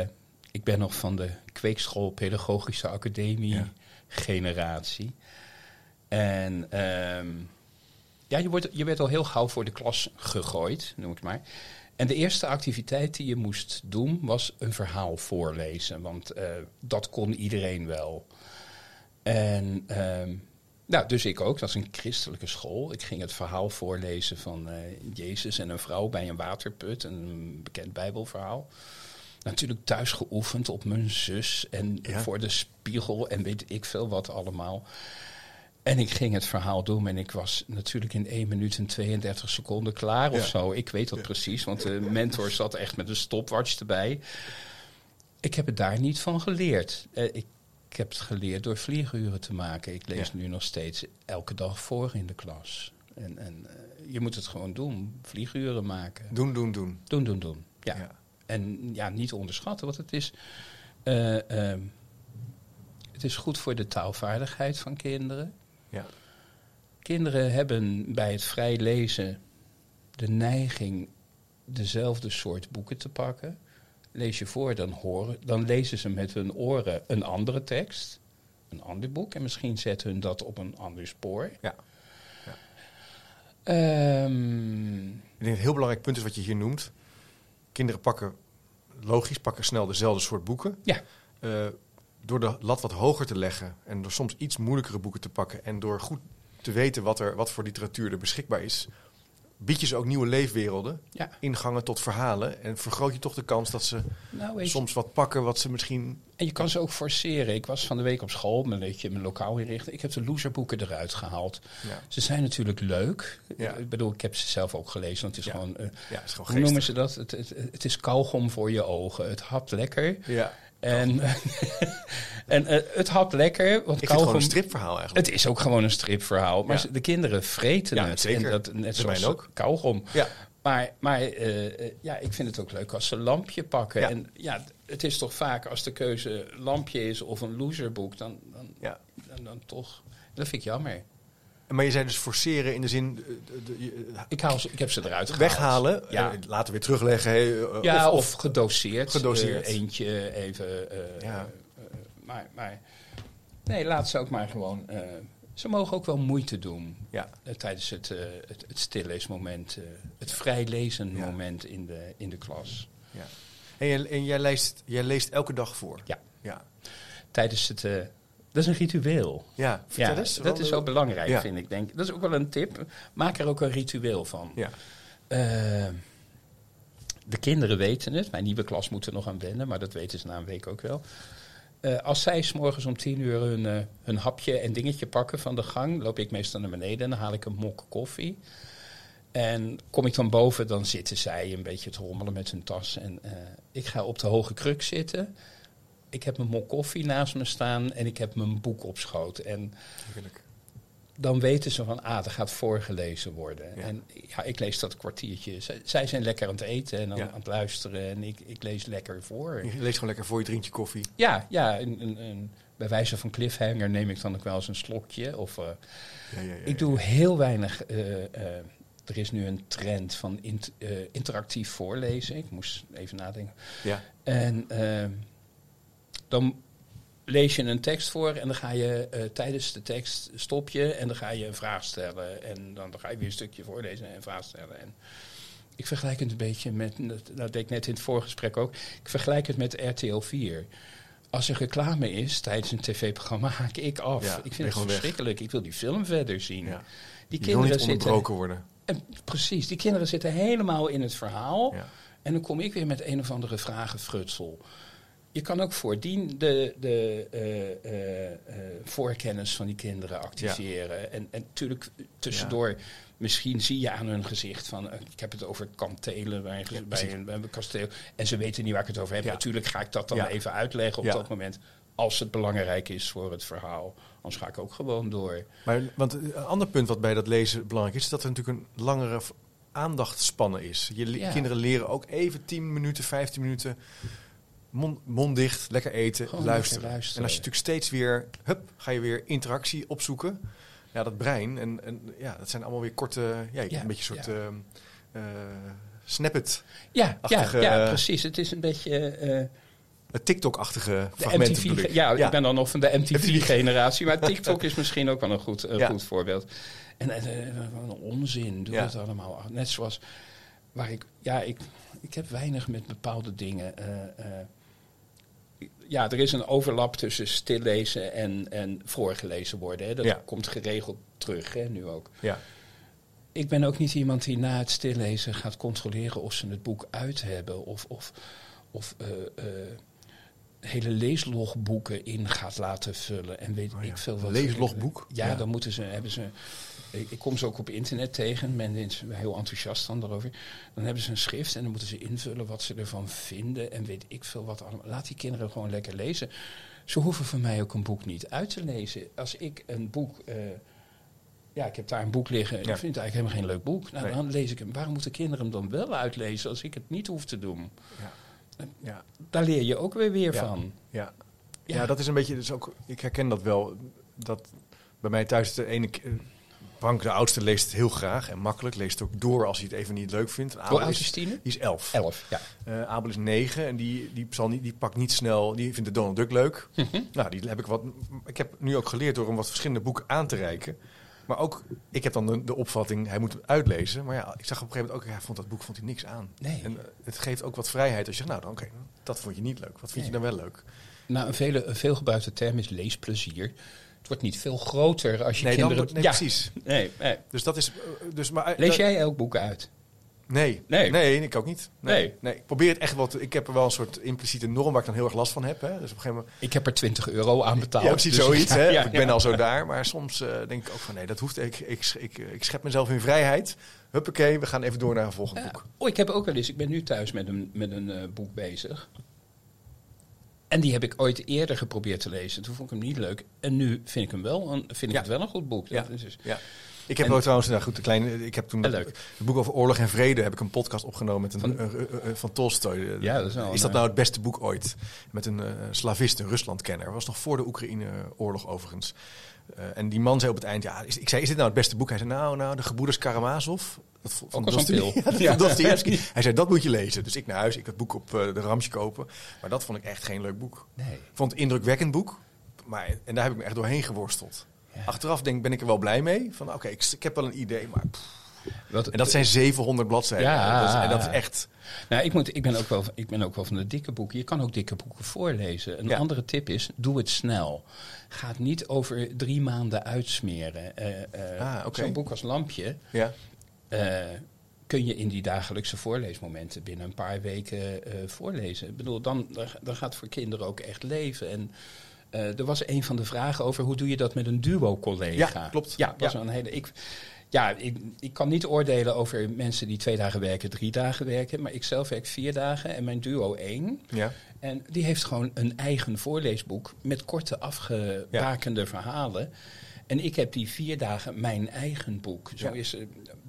A: ik ben nog van de kweekschool Pedagogische Academie
B: Ja.
A: generatie. En ehm, ja, je, wordt, je werd al heel gauw voor de klas gegooid, noem ik maar. En de eerste activiteit die je moest doen was een verhaal voorlezen. Want eh, dat kon iedereen wel. En ehm, nou, dus ik ook. Dat is een christelijke school. Ik ging het verhaal voorlezen van eh, Jezus en een vrouw bij een waterput. Een bekend bijbelverhaal. Natuurlijk thuis geoefend op mijn zus en
B: Ja.
A: voor de spiegel en weet ik veel wat allemaal. En ik ging het verhaal doen en ik was natuurlijk in 1 minuut en 32 seconden klaar of zo. Ik weet dat precies, want de mentor zat echt met een stopwatch erbij. Ik heb het daar niet van geleerd. Eh, ik, ik heb het geleerd door vlieguren te maken. Ik lees nu nog steeds elke dag voor in de klas. En, en eh, je moet het gewoon doen. Vlieguren maken.
B: Doen, doen, doen.
A: Doen, doen, doen. Ja. En ja, niet onderschatten, want het is, eh, ehm, het is goed voor de taalvaardigheid van kinderen.
B: Ja.
A: Kinderen hebben bij het vrij lezen de neiging dezelfde soort boeken te pakken. Lees je voor, dan, horen, dan lezen ze met hun oren een andere tekst, een ander boek. En misschien zetten hun dat op een ander spoor.
B: Ja. Ja.
A: Ehm,
B: Ik denk dat een heel belangrijk punt is wat je hier noemt. Kinderen pakken, logisch, pakken snel dezelfde soort boeken.
A: Ja.
B: Eh, door de lat wat hoger te leggen en door soms iets moeilijkere boeken te pakken en door goed te weten wat, er, wat voor literatuur er beschikbaar is, bied je ze ook nieuwe leefwerelden,
A: ja.
B: ingangen tot verhalen en vergroot je toch de kans dat ze
A: Nou,
B: soms wat pakken wat ze misschien...
A: En je kan ze ook forceren. Ik was van de week op school, mijn, weet je, mijn lokaal inrichten. Ik heb de loserboeken eruit gehaald.
B: Ja,
A: Ze zijn natuurlijk leuk.
B: Ja.
A: Ik bedoel, ik heb ze zelf ook gelezen. Want het is gewoon,
B: ja het is gewoon
A: hoe noemen ze dat? Het, het, het is kauwgom voor je ogen. Het hapt lekker.
B: Ja.
A: En, en eh, het hapt lekker, want
B: Ik vind het gewoon een stripverhaal eigenlijk.
A: Het is ook gewoon een stripverhaal. Maar
B: Ja.
A: de kinderen vreten
B: Ja,
A: het.
B: zeker.
A: En dat, net zoals
B: ook.
A: kauwgom.
B: Ja,
A: Maar, maar eh, eh, ja, ik vind het ook leuk als ze een lampje pakken.
B: Ja.
A: En ja, het is toch vaak als de keuze lampje is of een loserboek, dan, dan, dan, dan toch. Dat vind ik jammer.
B: Maar je zei dus forceren in de zin eh, de- de- je-
A: Ik, haal ze, ik heb ze eruit gehaald.
B: weghalen,
A: Ja.
B: eh, later weer terugleggen. eh,
A: Ja, of,
B: of,
A: gedoseerd.
B: Gedoseerd.
A: Eh, eentje even. eh,
B: Ja.
A: eh, maar, maar nee, laat ze ook maar gewoon. eh, ze mogen ook wel moeite doen
B: ja,
A: eh, tijdens het, eh het, het stilleesmoment, eh, het vrijlezen
B: Ja.
A: moment in de, in de klas.
B: ja. En, jij, en jij, leest, jij leest elke dag voor?
A: Ja.
B: Ja,
A: Tijdens het. Dat is een ritueel.
B: ja. vertel
A: Ja,
B: eens.
A: dat is wel belangrijk,
B: Ja.
A: vind ik. Denk. Dat is ook wel een tip. Maak er ook een ritueel van.
B: Ja,
A: Eh, de kinderen weten het. Mijn nieuwe klas moet er nog aan wennen, maar dat weten ze na een week ook wel. Eh, als zij s morgens om tien uur hun, eh, hun hapje en dingetje pakken van de gang, loop ik meestal naar beneden en dan haal ik een mok koffie. En kom ik dan boven, dan zitten zij een beetje te rommelen met hun tas. En eh, ik ga op de hoge kruk zitten. Ik heb mijn mok koffie naast me staan en ik heb mijn boek op schoot. En
B: heerlijk.
A: dan weten ze van, ah, er gaat voorgelezen worden.
B: Ja.
A: En ja, ik lees dat kwartiertje. Zij, zij zijn lekker aan het eten en aan,
B: Ja.
A: aan het luisteren en ik, ik lees lekker voor.
B: Je leest gewoon lekker voor je drinkt je koffie.
A: Ja, ja een, een, een- bij wijze van cliffhanger neem ik dan ook wel eens een slokje. Of, eh,
B: Ja, ja, ja,
A: ik doe heel weinig... eh, eh, er is nu een trend van int- interactief voorlezen. Ik moest even nadenken.
B: Ja,
A: En eh, dan lees je een tekst voor en dan ga je eh, tijdens de tekst stop je en dan ga je een vraag stellen. En dan, dan ga je weer een stukje voorlezen en een vraag stellen. En ik vergelijk het een beetje met, dat, deed ik net in het voorgesprek ook, ik vergelijk het met RTL 4. Als er reclame is tijdens een tv-programma, haak ik af.
B: Ja,
A: ik vind het
B: weg.
A: verschrikkelijk. Ik wil die film verder zien.
B: ja.
A: Die
B: Je
A: kinderen
B: niet
A: zitten,
B: worden.
A: en, precies, die kinderen zitten helemaal in het verhaal.
B: Ja.
A: En dan kom ik weer met een of andere vragenfrutsel. Je kan ook voordien de, de eh, eh, eh, voorkennis van die kinderen activeren. En, en natuurlijk tussendoor, misschien zie je aan hun gezicht van... ik heb het over kantelen bij,
B: Ja,
A: bij, een, bij een kasteel. En ze weten niet waar ik het over heb. Natuurlijk ga ik dat dan even uitleggen op dat moment. Als het belangrijk is voor het verhaal. Anders ga ik ook gewoon door.
B: Maar, want een ander punt wat bij dat lezen belangrijk is, is dat er natuurlijk een langere aandachtspannen is. Je kinderen leren ook even 10 minuten, 15 minuten mond, mond dicht, lekker eten, luisteren. En als je natuurlijk steeds weer, hup, ga je weer interactie opzoeken. Ja, dat brein, en, en ja, dat zijn allemaal weer korte, ja,
A: Ja,
B: een beetje een soort
A: ja.
B: eh, snippet,
A: Ja, ja, ja,
B: eh,
A: precies. Het is een beetje... eh,
B: een TikTok-achtige fragmenten.
A: MTV,
B: bedoel ik.
A: ja, ik ben dan nog van de MTV-generatie, maar TikTok is misschien ook wel een goed,
B: Ja.
A: goed voorbeeld. En een onzin, doe
B: Ja.
A: het allemaal. Net zoals waar ik, ja, ik, ik heb weinig met bepaalde dingen. Ja, er is een overlap tussen stillezen en, en voorgelezen worden. Hè. Dat
B: Ja.
A: komt geregeld terug, hè, nu ook.
B: Ja,
A: Ik ben ook niet iemand die na het stillezen gaat controleren of ze het boek uit hebben. Of, of, of eh, eh, hele leeslogboeken in gaat laten vullen. En weet
B: Oh ja,
A: ik veel wat.
B: leeslogboek?
A: Ja,
B: Ja.
A: dan moeten ze, hebben ze. Ik, ik kom ze ook op internet tegen. Men is heel enthousiast dan daarover. Dan hebben ze een schrift en dan moeten ze invullen wat ze ervan vinden. En weet ik veel wat allemaal. Laat die kinderen gewoon lekker lezen. Ze hoeven voor mij ook een boek niet uit te lezen. Als ik een boek. eh, ja, ik heb daar een boek liggen. Ik
B: Ja.
A: vind het eigenlijk helemaal geen leuk boek. Nou,
B: Nee.
A: dan lees ik hem. Waarom moeten kinderen hem dan wel uitlezen als ik het niet hoef te doen?
B: Ja,
A: Daar leer je ook weer weer
B: Ja.
A: van.
B: ja.
A: Ja.
B: ja, dat is een beetje. Dus ook, ik herken dat wel. Dat bij mij thuis de ene. Frank, de oudste, leest het heel graag en makkelijk. Leest het ook door als hij het even niet leuk vindt. En
A: Hoe
B: Abel
A: oud
B: is,
A: Tine?
B: die is elf.
A: Elf, ja.
B: Eh, Abel is negen en die, die, zal niet, die pakt niet snel. Die vindt de Donald Duck leuk.
A: Mhm.
B: Nou, die heb ik wat. Ik heb nu ook geleerd door hem wat verschillende boeken aan te reiken. Maar ook, ik heb dan de, de opvatting, hij moet het uitlezen. Maar ja, ik zag op een gegeven moment ook, hij vond dat boek vond hij niks aan.
A: Nee.
B: En eh, het geeft ook wat vrijheid als je zegt, nou, dan, oké, dat vond je niet leuk. Wat vind je dan wel leuk?
A: Nou, een, vele, een veelgebruikte term is leesplezier. Het wordt niet veel groter als je
B: Nee, dan,
A: kinderen...
B: nee
A: ja,
B: precies.
A: Nee, nee.
B: Dus dat is. eh, Dus, maar, eh,
A: Lees
B: dat-
A: jij elk boek uit?
B: Nee.
A: Nee.
B: nee. ik ook niet. Nee.
A: Nee.
B: nee. Ik probeer het echt wat. Ik heb er wel een soort impliciete norm waar ik dan heel erg last van heb. Hè. Dus op een gegeven moment.
A: Ik heb er 20 euro aan betaald.
B: Ja, precies
A: dus-
B: zoiets. Hè.
A: Ja,
B: ik ben
A: ja.
B: al zo daar. Maar soms eh, denk ik ook van nee, dat hoeft. Ik, ik, ik, ik schep mezelf in vrijheid. Huppakee, we gaan even door naar een volgend
A: Ja.
B: boek.
A: Oh, ik heb ook wel eens. Ik ben nu thuis met een, met een eh, boek bezig. En die heb ik ooit eerder geprobeerd te lezen. Toen vond ik hem niet leuk. En nu vind ik hem wel een, vind ik
B: Ja.
A: het wel een goed boek.
B: Ja.
A: Dat is dus,
B: Ja. Ik heb
A: En-
B: ook trouwens, nou goed, de kleine, ik heb toen het, boek over oorlog en vrede heb ik een podcast opgenomen met een,
A: Van-
B: van Tolstoy.
A: Ja, dat is wel
B: is dat nou het beste boek ooit? Met een eh, slavist, een Ruslandkenner. Dat was nog voor de Oekraïne-oorlog overigens. Eh, en die man zei op het eind, ja, is, ik zei, is dit nou het beste boek? Hij zei, nou, nou, de gebroeders Karamazov. Dat vo-
A: Ook al zo'n
B: Dostoevsky.
A: pil.
B: Ja, dat. Hij zei, dat moet je lezen. Dus ik naar huis, ik het boek op eh, de Ramsje kopen. Maar dat vond ik echt geen leuk boek.
A: nee.
B: Ik vond het een indrukwekkend boek. Maar, en daar heb ik me echt doorheen geworsteld.
A: Ja.
B: Achteraf denk, ben ik er wel blij mee. Van oké, ik, ik heb wel een idee, maar...
A: Wat,
B: En dat zijn 700 bladzijden.
A: Ja.
B: Dat is, en dat is echt...
A: Nou, ik, moet, ik, ben ook wel, ik ben ook wel van de dikke boeken. Je kan ook dikke boeken voorlezen. Een
B: Ja.
A: andere tip is, doe het snel. Ga het niet over drie maanden uitsmeren. Eh, eh,
B: Ah.
A: Zo'n boek als Lampje
B: Ja,
A: eh, kun je in die dagelijkse voorleesmomenten binnen een paar weken eh, voorlezen. Ik bedoel, dan, dan gaat het voor kinderen ook echt leven. En eh, er was een van de vragen over hoe doe je dat met een duo-collega.
B: Ja, klopt.
A: Ja, was
B: Ja.
A: een hele. Ik, ja, ik, ik kan niet oordelen over mensen die twee dagen werken, drie dagen werken. Maar ik zelf werk vier dagen en mijn duo één.
B: ja.
A: En die heeft gewoon een eigen voorleesboek met korte afgebakende verhalen. En ik heb die vier dagen mijn eigen boek. Zo
B: Ja.
A: is, eh,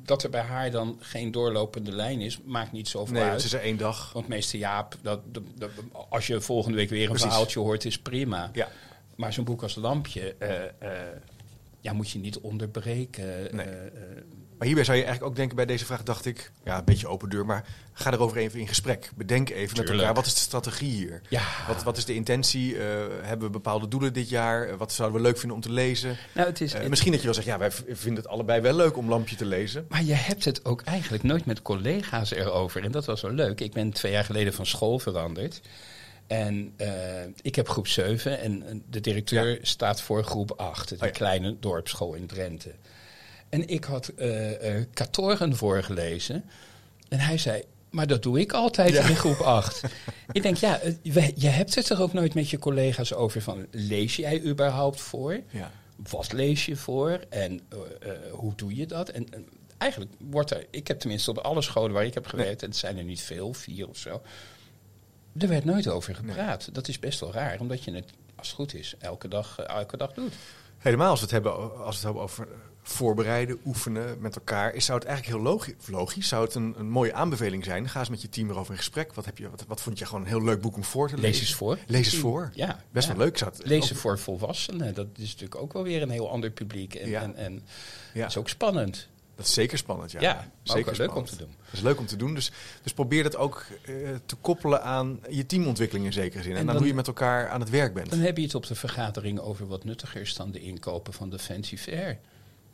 A: dat er bij haar dan geen doorlopende lijn is, maakt niet zoveel
B: Nee,
A: uit.
B: het is er één dag.
A: Want meester Jaap, dat, dat, dat- als je volgende week weer een
B: Precies.
A: verhaaltje hoort, is prima.
B: Ja,
A: Maar zo'n boek als Lampje, eh, eh, ja, moet je niet onderbreken.
B: Nee.
A: eh.
B: Maar hierbij zou je eigenlijk ook denken bij deze vraag, dacht ik, ja, een beetje open deur, maar ga erover even in gesprek. Bedenk even met elkaar, wat is de strategie hier?
A: ja.
B: Wat, wat is de intentie? Eh, hebben we bepaalde doelen dit jaar? Eh, wat zouden we leuk vinden om te lezen?
A: nou, het is,
B: Eh,
A: het-
B: misschien dat je wel zegt, ja, wij vinden het allebei wel leuk om Lampje te lezen.
A: Maar je hebt het ook eigenlijk nooit met collega's erover. En dat was wel leuk. Ik ben twee jaar geleden van school veranderd. En eh, ik heb groep 7 en de directeur staat voor groep 8. Het is
B: Oh ja.
A: kleine dorpsschool in Drenthe. En ik had eh eh Katorgen voorgelezen. En hij zei, maar dat doe ik altijd
B: Ja.
A: in groep 8. ik denk, ja, je hebt het er ook nooit met je collega's over van... lees jij überhaupt voor?
B: Ja.
A: Wat lees je voor en eh, hoe doe je dat? En, en eigenlijk wordt er, ik heb tenminste op alle scholen waar ik heb gewerkt, en het zijn er niet veel, vier of zo, er werd nooit over gepraat. Dat is best wel raar, omdat je het, als het goed is, elke dag, elke dag doet.
B: Helemaal als we het hebben, als we het hebben over voorbereiden, oefenen met elkaar, is, zou het eigenlijk heel logisch, logisch zou het een, een mooie aanbeveling zijn. Ga eens met je team erover in gesprek. Wat, heb je, wat, wat vond je gewoon een heel leuk boek om voor te lezen?
A: Lees eens voor.
B: Lees eens voor.
A: Ja,
B: Best
A: ja.
B: wel leuk. Zou het
A: Lezen voor volwassenen, dat is natuurlijk ook wel weer een heel ander publiek. En,
B: Ja.
A: en, en
B: Ja,
A: is ook spannend.
B: dat is zeker spannend. Ja,
A: Ja,
B: zeker
A: leuk om te doen.
B: Dat is leuk om te doen. Dus, dus probeer dat ook eh, te koppelen aan je teamontwikkeling in zekere zin. En,
A: En
B: dan,
A: dan-
B: hoe je met elkaar aan het werk bent.
A: Dan heb je het op de vergadering over wat nuttiger is dan de inkopen van de Fancy Fair.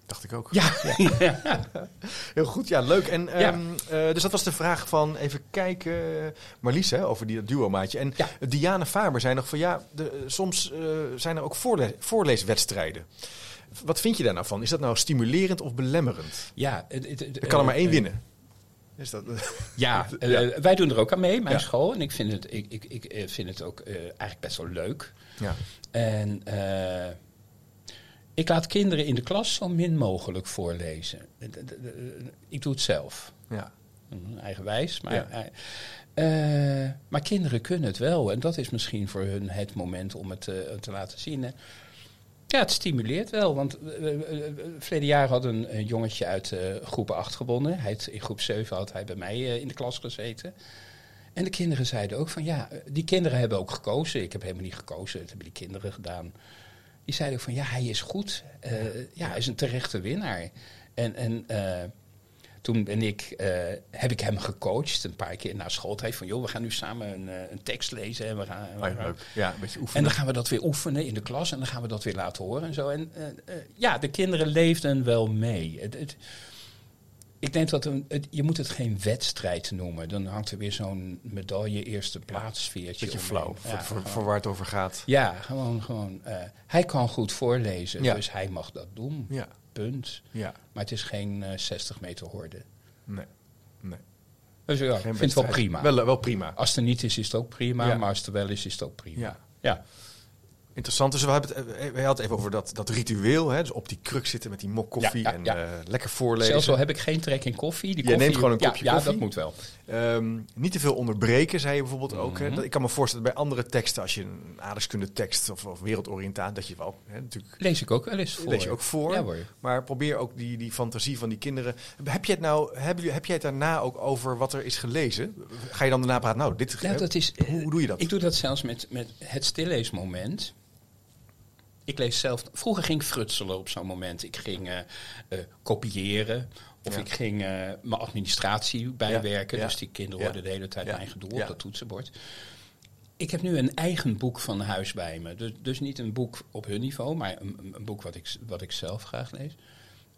B: Dacht ik ook.
A: Ja,
B: Heel goed, ja, leuk. En,
A: Ja.
B: ehm, eh, dus dat was de vraag van, even kijken, Marlies, hè, over die duo-maatje. En
A: Ja.
B: Diana Faber zei nog van, ja, de, soms eh, zijn er ook voorle voorleeswedstrijden. Wat vind je daar nou van? Is dat nou stimulerend of belemmerend?
A: ja het, het, het-
B: Er kan er maar één
A: eh,
B: winnen. Is dat,
A: Ja, eh,
B: Ja.
A: wij doen er ook aan mee, mijn
B: Ja.
A: school. En ik vind het, ik, ik, ik eh, vind het ook eh, eigenlijk best wel leuk.
B: ja.
A: En eh, ik laat kinderen in de klas zo min mogelijk voorlezen. Ik doe het zelf.
B: ja.
A: Mm, Eigenwijs. Maar,
B: Ja.
A: eh, eh, maar kinderen kunnen het wel. En dat is misschien voor hun het moment om het eh, te laten zien. hè. Ja, het stimuleert wel. Want uh, verleden jaar had een, een jongetje uit groep 8 gewonnen. Hij in groep 7 had hij bij mij in de klas gezeten. En de kinderen zeiden ook van ja, die kinderen hebben ook gekozen. Ik heb helemaal niet gekozen, dat hebben die kinderen gedaan. Die zeiden ook van ja, hij is goed. ja, hij is een terechte winnaar. En, en toen ben ik, uh, heb ik hem gecoacht een paar keer na schooltijd. Van joh, we gaan nu samen een, een tekst lezen. En we gaan,
B: ja, ja, een beetje oefenen.
A: En dan gaan we dat weer oefenen in de klas. En dan gaan we dat weer laten horen en zo. En ja, de kinderen leefden wel mee. Het, het, ik denk dat een, het, je moet het geen wedstrijd noemen. Dan hangt er weer zo'n medaille eerste plaats sfeertje
B: Beetje flauw, ja, voor, waar het over gaat.
A: Ja, gewoon, gewoon hij kan goed voorlezen, ja. dus hij mag dat doen.
B: Ja.
A: Punt.
B: Ja.
A: Maar het is geen uh, 60 meter horde.
B: Nee. nee.
A: Dus ja, ik vind het wel prima.
B: Wel, wel prima.
A: Als het er niet is, is het ook prima. Maar als het er wel is, is het ook prima.
B: Ja.
A: ja.
B: Interessant. Dus we, hebben het, we hadden het even over dat, dat ritueel. Hè? Dus op die kruk zitten met die mok koffie
A: ja,
B: en
A: ja.
B: Uh, lekker voorlezen.
A: Zelfs al heb ik geen trek in koffie. Die
B: je
A: koffie,
B: neemt gewoon een kopje koffie.
A: Ja, dat moet wel.
B: Um, niet te veel onderbreken, zei je bijvoorbeeld
A: Mhm.
B: ook. Hè? Dat, ik kan me voorstellen bij andere teksten, als je een aardrijkskunde tekst of, of wereldoriëntaat, dat je wel hè, natuurlijk...
A: Lees ik ook wel eens voor.
B: Lees je ook voor.
A: Ja, hoor.
B: Maar probeer ook die, die fantasie van die kinderen. Heb je het nou, heb, heb jij het daarna ook over wat er is gelezen? Ga je dan daarna praten, nou, dit...
A: Ja, dat is,
B: hoe, hoe doe je dat?
A: Ik doe dat zelfs met, met het stilleesmoment. Ik lees zelf. Vroeger ging ik frutselen op zo'n moment. Ik ging uh, uh, kopiëren. Of
B: Ja.
A: ik ging uh, mijn administratie bijwerken.
B: Ja.
A: Dus die kinderen hoorden de hele tijd mijn gedoe op dat toetsenbord. Ik heb nu een eigen boek van huis bij me. Dus, dus niet een boek op hun niveau, maar een, een boek wat ik, wat ik zelf graag lees.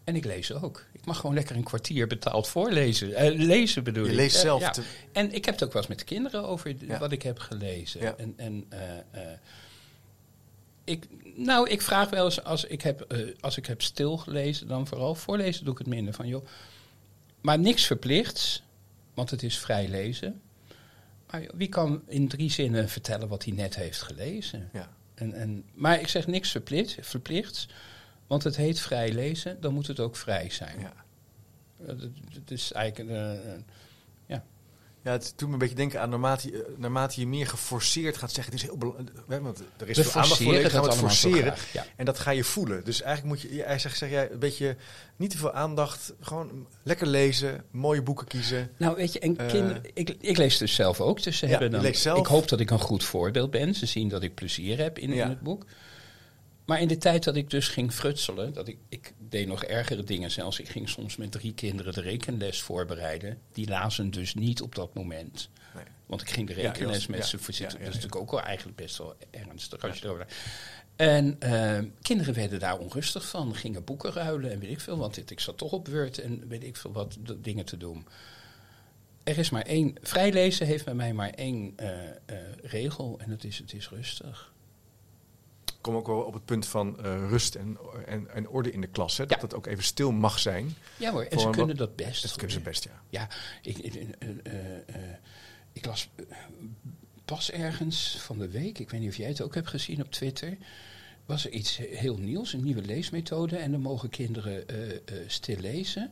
A: En ik lees ook. Ik mag gewoon lekker een kwartier betaald voorlezen. Eh, lezen bedoel
B: Je
A: ik.
B: leest
A: Eh,
B: zelf
A: ja. En ik heb het ook wel eens met de kinderen over
B: Ja.
A: wat ik heb gelezen.
B: Ja.
A: En, en eh, eh, ik, nou, ik vraag wel eens als ik heb, eh, als ik heb stilgelezen, dan vooral voorlezen doe ik het minder van joh. Maar niks verplichts, want het is vrij lezen. Maar joh, wie kan in drie zinnen vertellen wat hij net heeft gelezen?
B: Ja.
A: En, en, maar ik zeg niks verplicht, verplichts, want het heet vrij lezen, dan moet het ook vrij zijn.
B: Ja.
A: Het, het is eigenlijk een, eh. Ja,
B: het doet me een beetje denken aan naarmate, je- eh, naarmate je meer geforceerd gaat zeggen. Het is heel belangrijk. Want er is veel aandacht voor. gaan het forceren.
A: ja.
B: En dat ga je voelen. Dus eigenlijk moet je, hij zegt, zeg jij, een beetje niet te veel aandacht. Gewoon lekker lezen, mooie boeken kiezen.
A: Nou, weet je, en kinderen, ik, ik lees dus zelf ook. Dus ze
B: Ja,
A: hebben dan,
B: zelf.
A: Ik hoop dat ik een goed voorbeeld ben. Ze zien dat ik plezier heb in,
B: Ja.
A: in het boek. Maar in de tijd dat ik dus ging frutselen, dat ik, ik deed nog ergere dingen zelfs. Ik ging soms met drie kinderen de rekenles voorbereiden. Die lazen dus niet op dat moment.
B: Nee.
A: Want ik ging de rekenles met
B: ja,
A: ze
B: ja, ja,
A: dat is natuurlijk ook wel eigenlijk best wel ernstig als je erover En eh, kinderen werden daar onrustig van. Gingen boeken ruilen en weet ik veel wat. Ik zat toch op Word en weet ik veel wat dingen te doen. Er is maar één. Vrijlezen heeft bij mij maar één eh, eh, regel en dat is: het is rustig.
B: Ik kom ook wel op het punt van eh, rust en, en, en orde in de klas. Hè? Dat
A: Ja.
B: het ook even stil mag zijn.
A: Ja hoor, en ze kunnen dat best.
B: Dat kunnen ze best, ja.
A: Ja, ik, ik, eh, eh, ik las pas ergens van de week, ik weet niet of jij het ook hebt gezien op Twitter, was er iets heel nieuws, een nieuwe leesmethode. En dan mogen kinderen stil lezen.